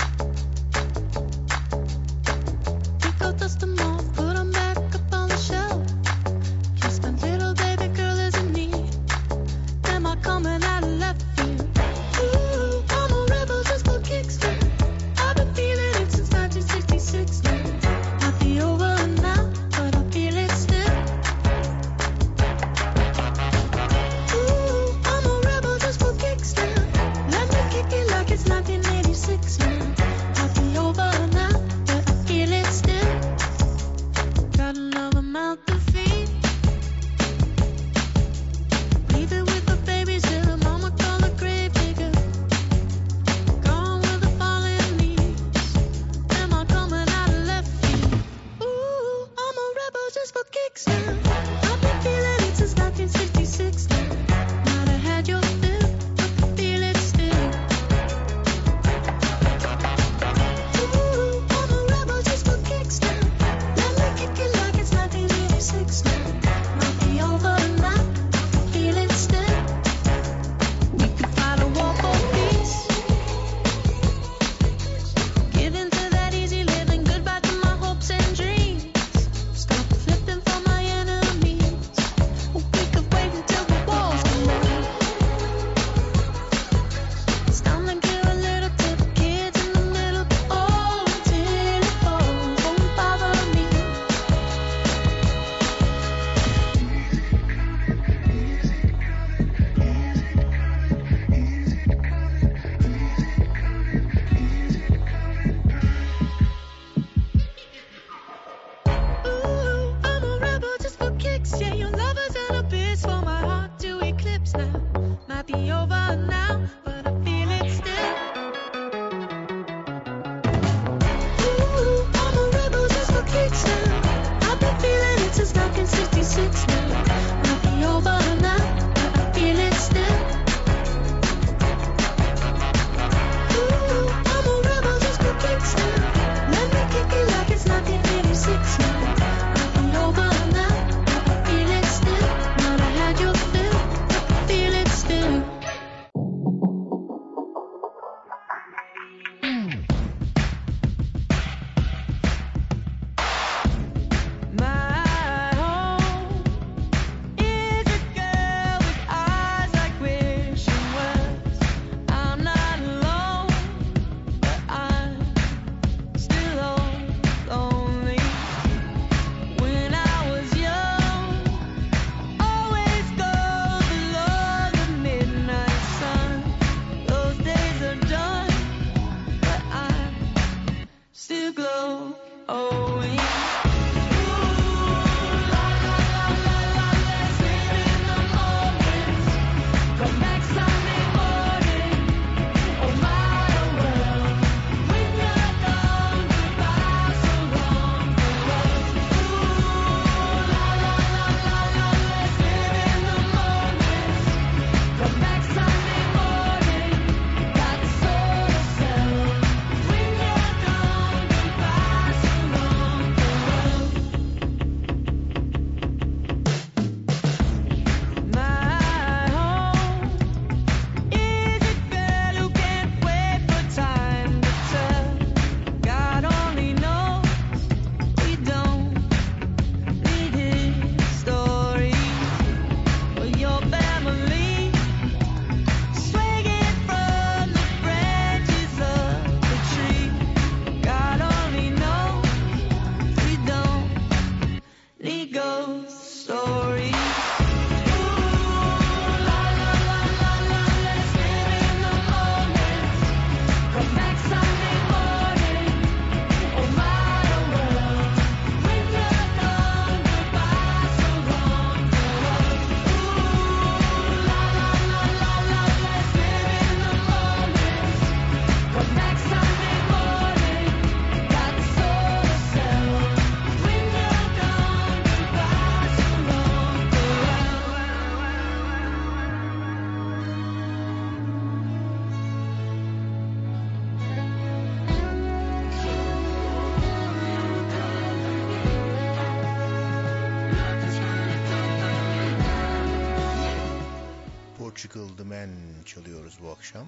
bu akşam.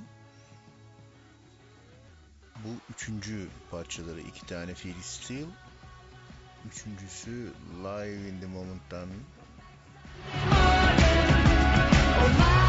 Bu üçüncü parçaları iki tane Feel Steel. Üçüncüsü Live in the Moment'tan. Oh,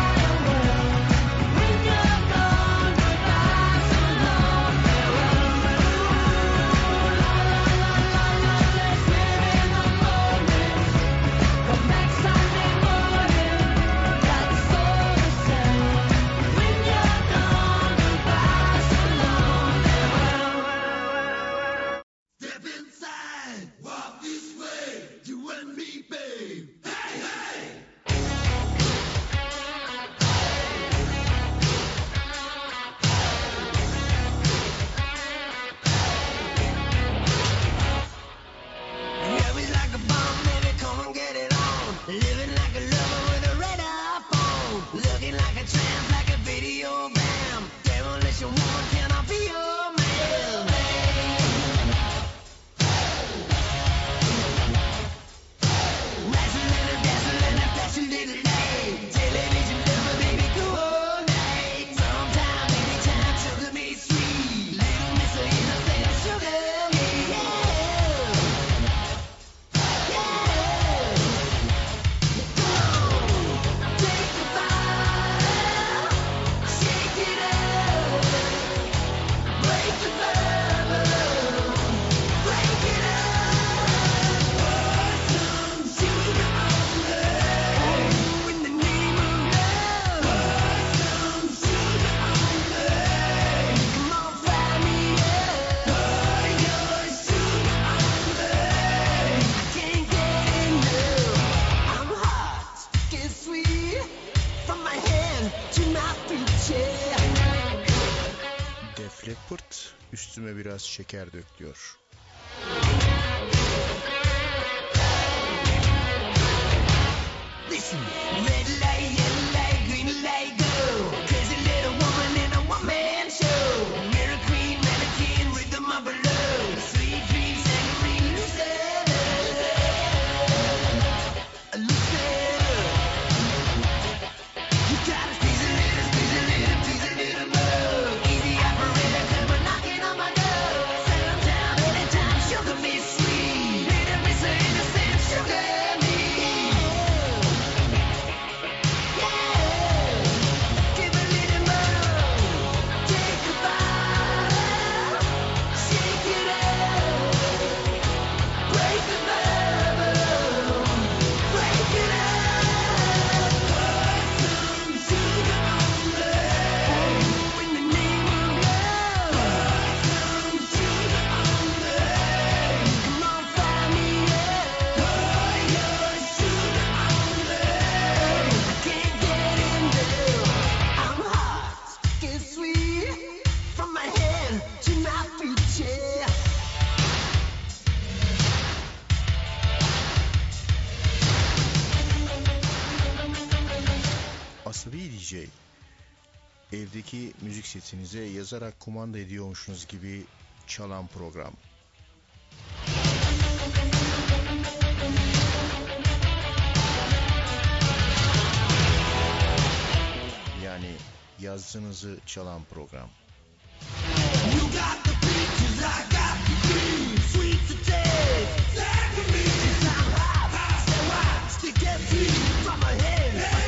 şeker dök diyor. aletinize yazarak kumanda ediyormuşsunuz gibi çalan program. Yani yazdığınızı çalan program. You.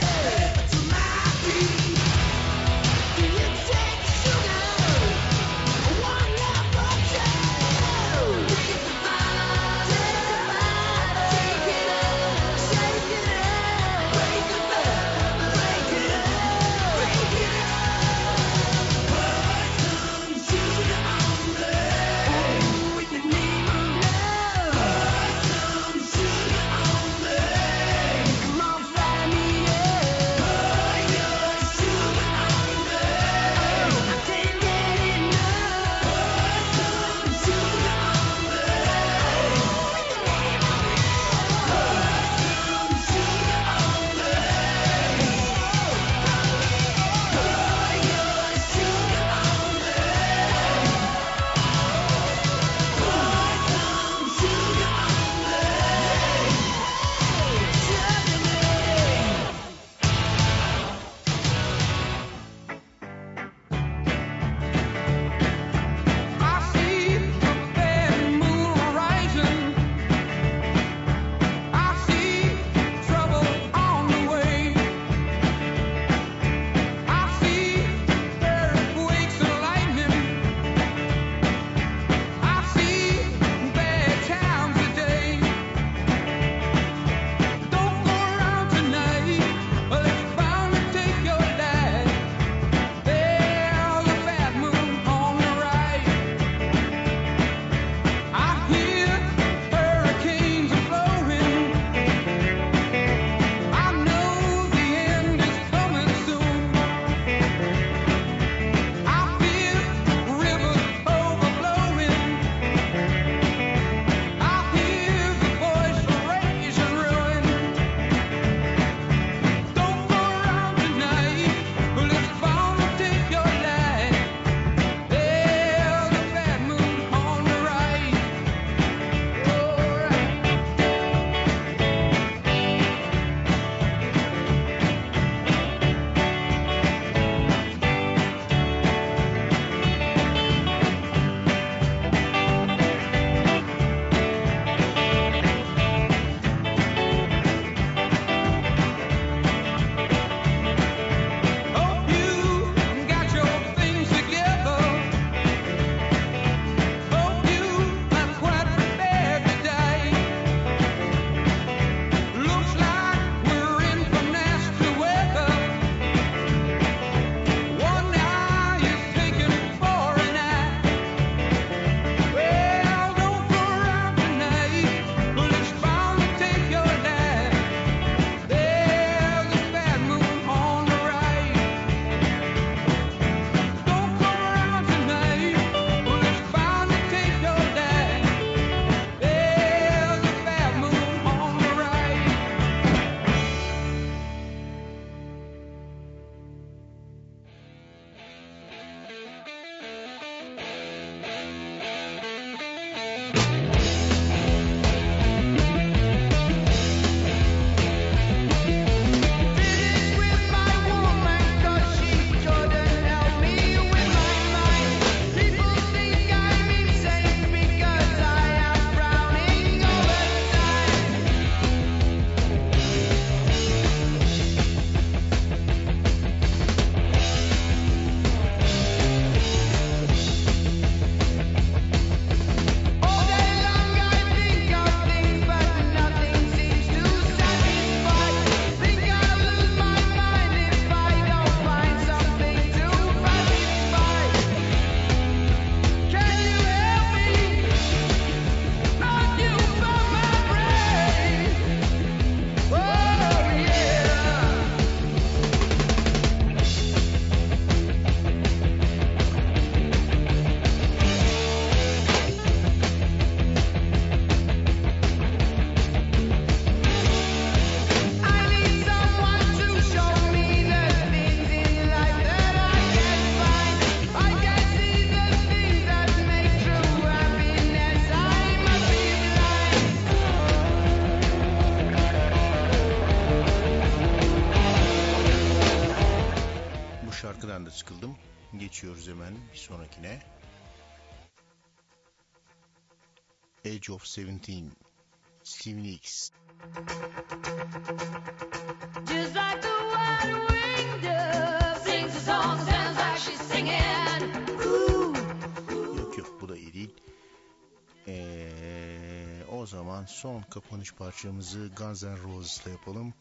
son kapanış parçamızı Guns N' Roses'la yapalım.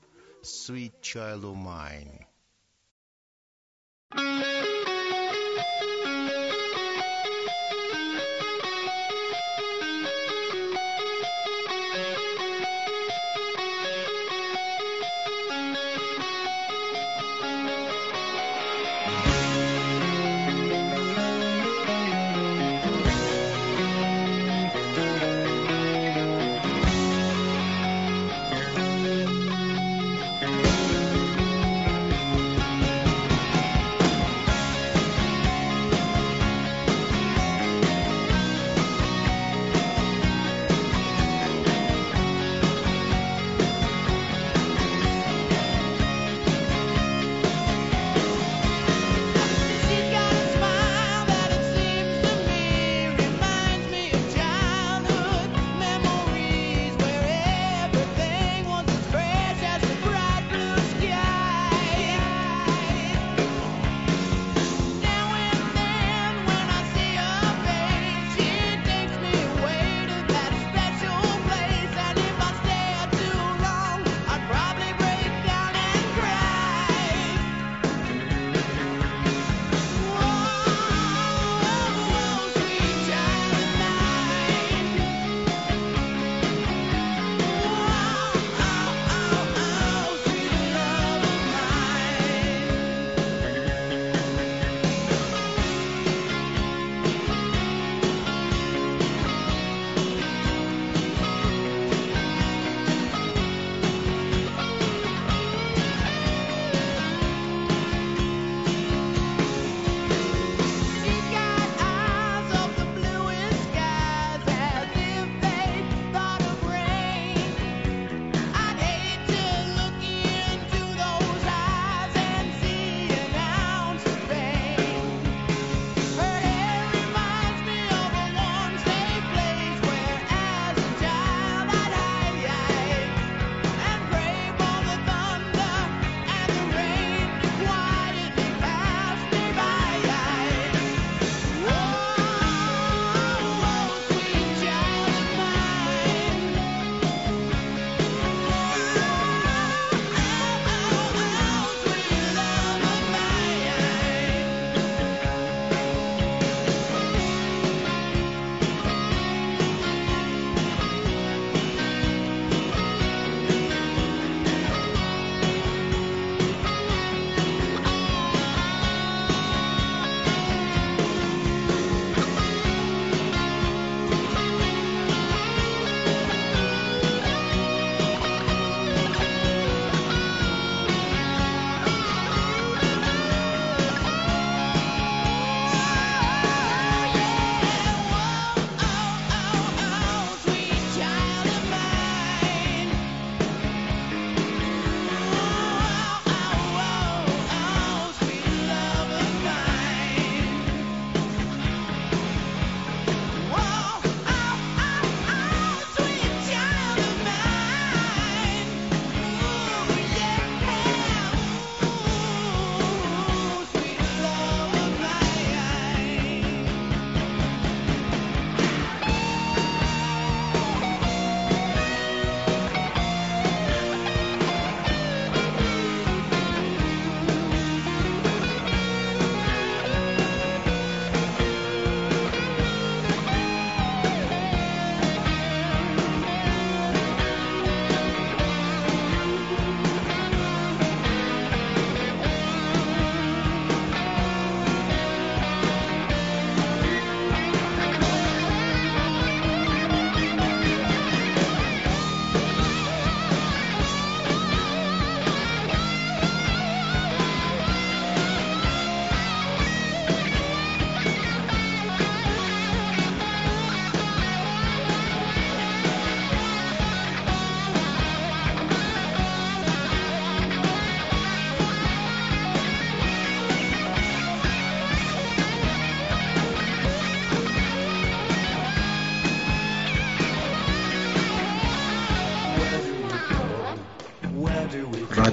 Sweet Child of Mine.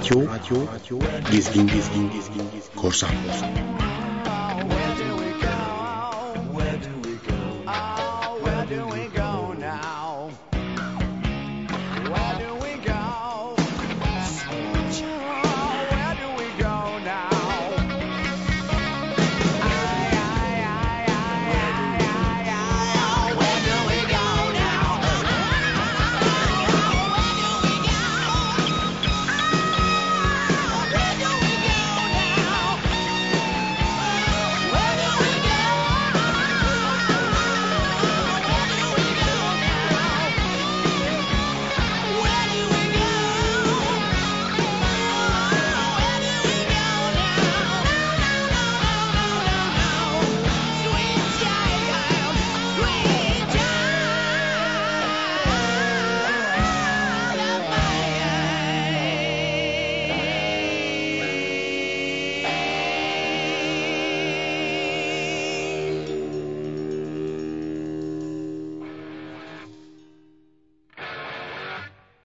Radio, Radio, Gezgin, Gezgin, Gezgin, Korsan. Korsan.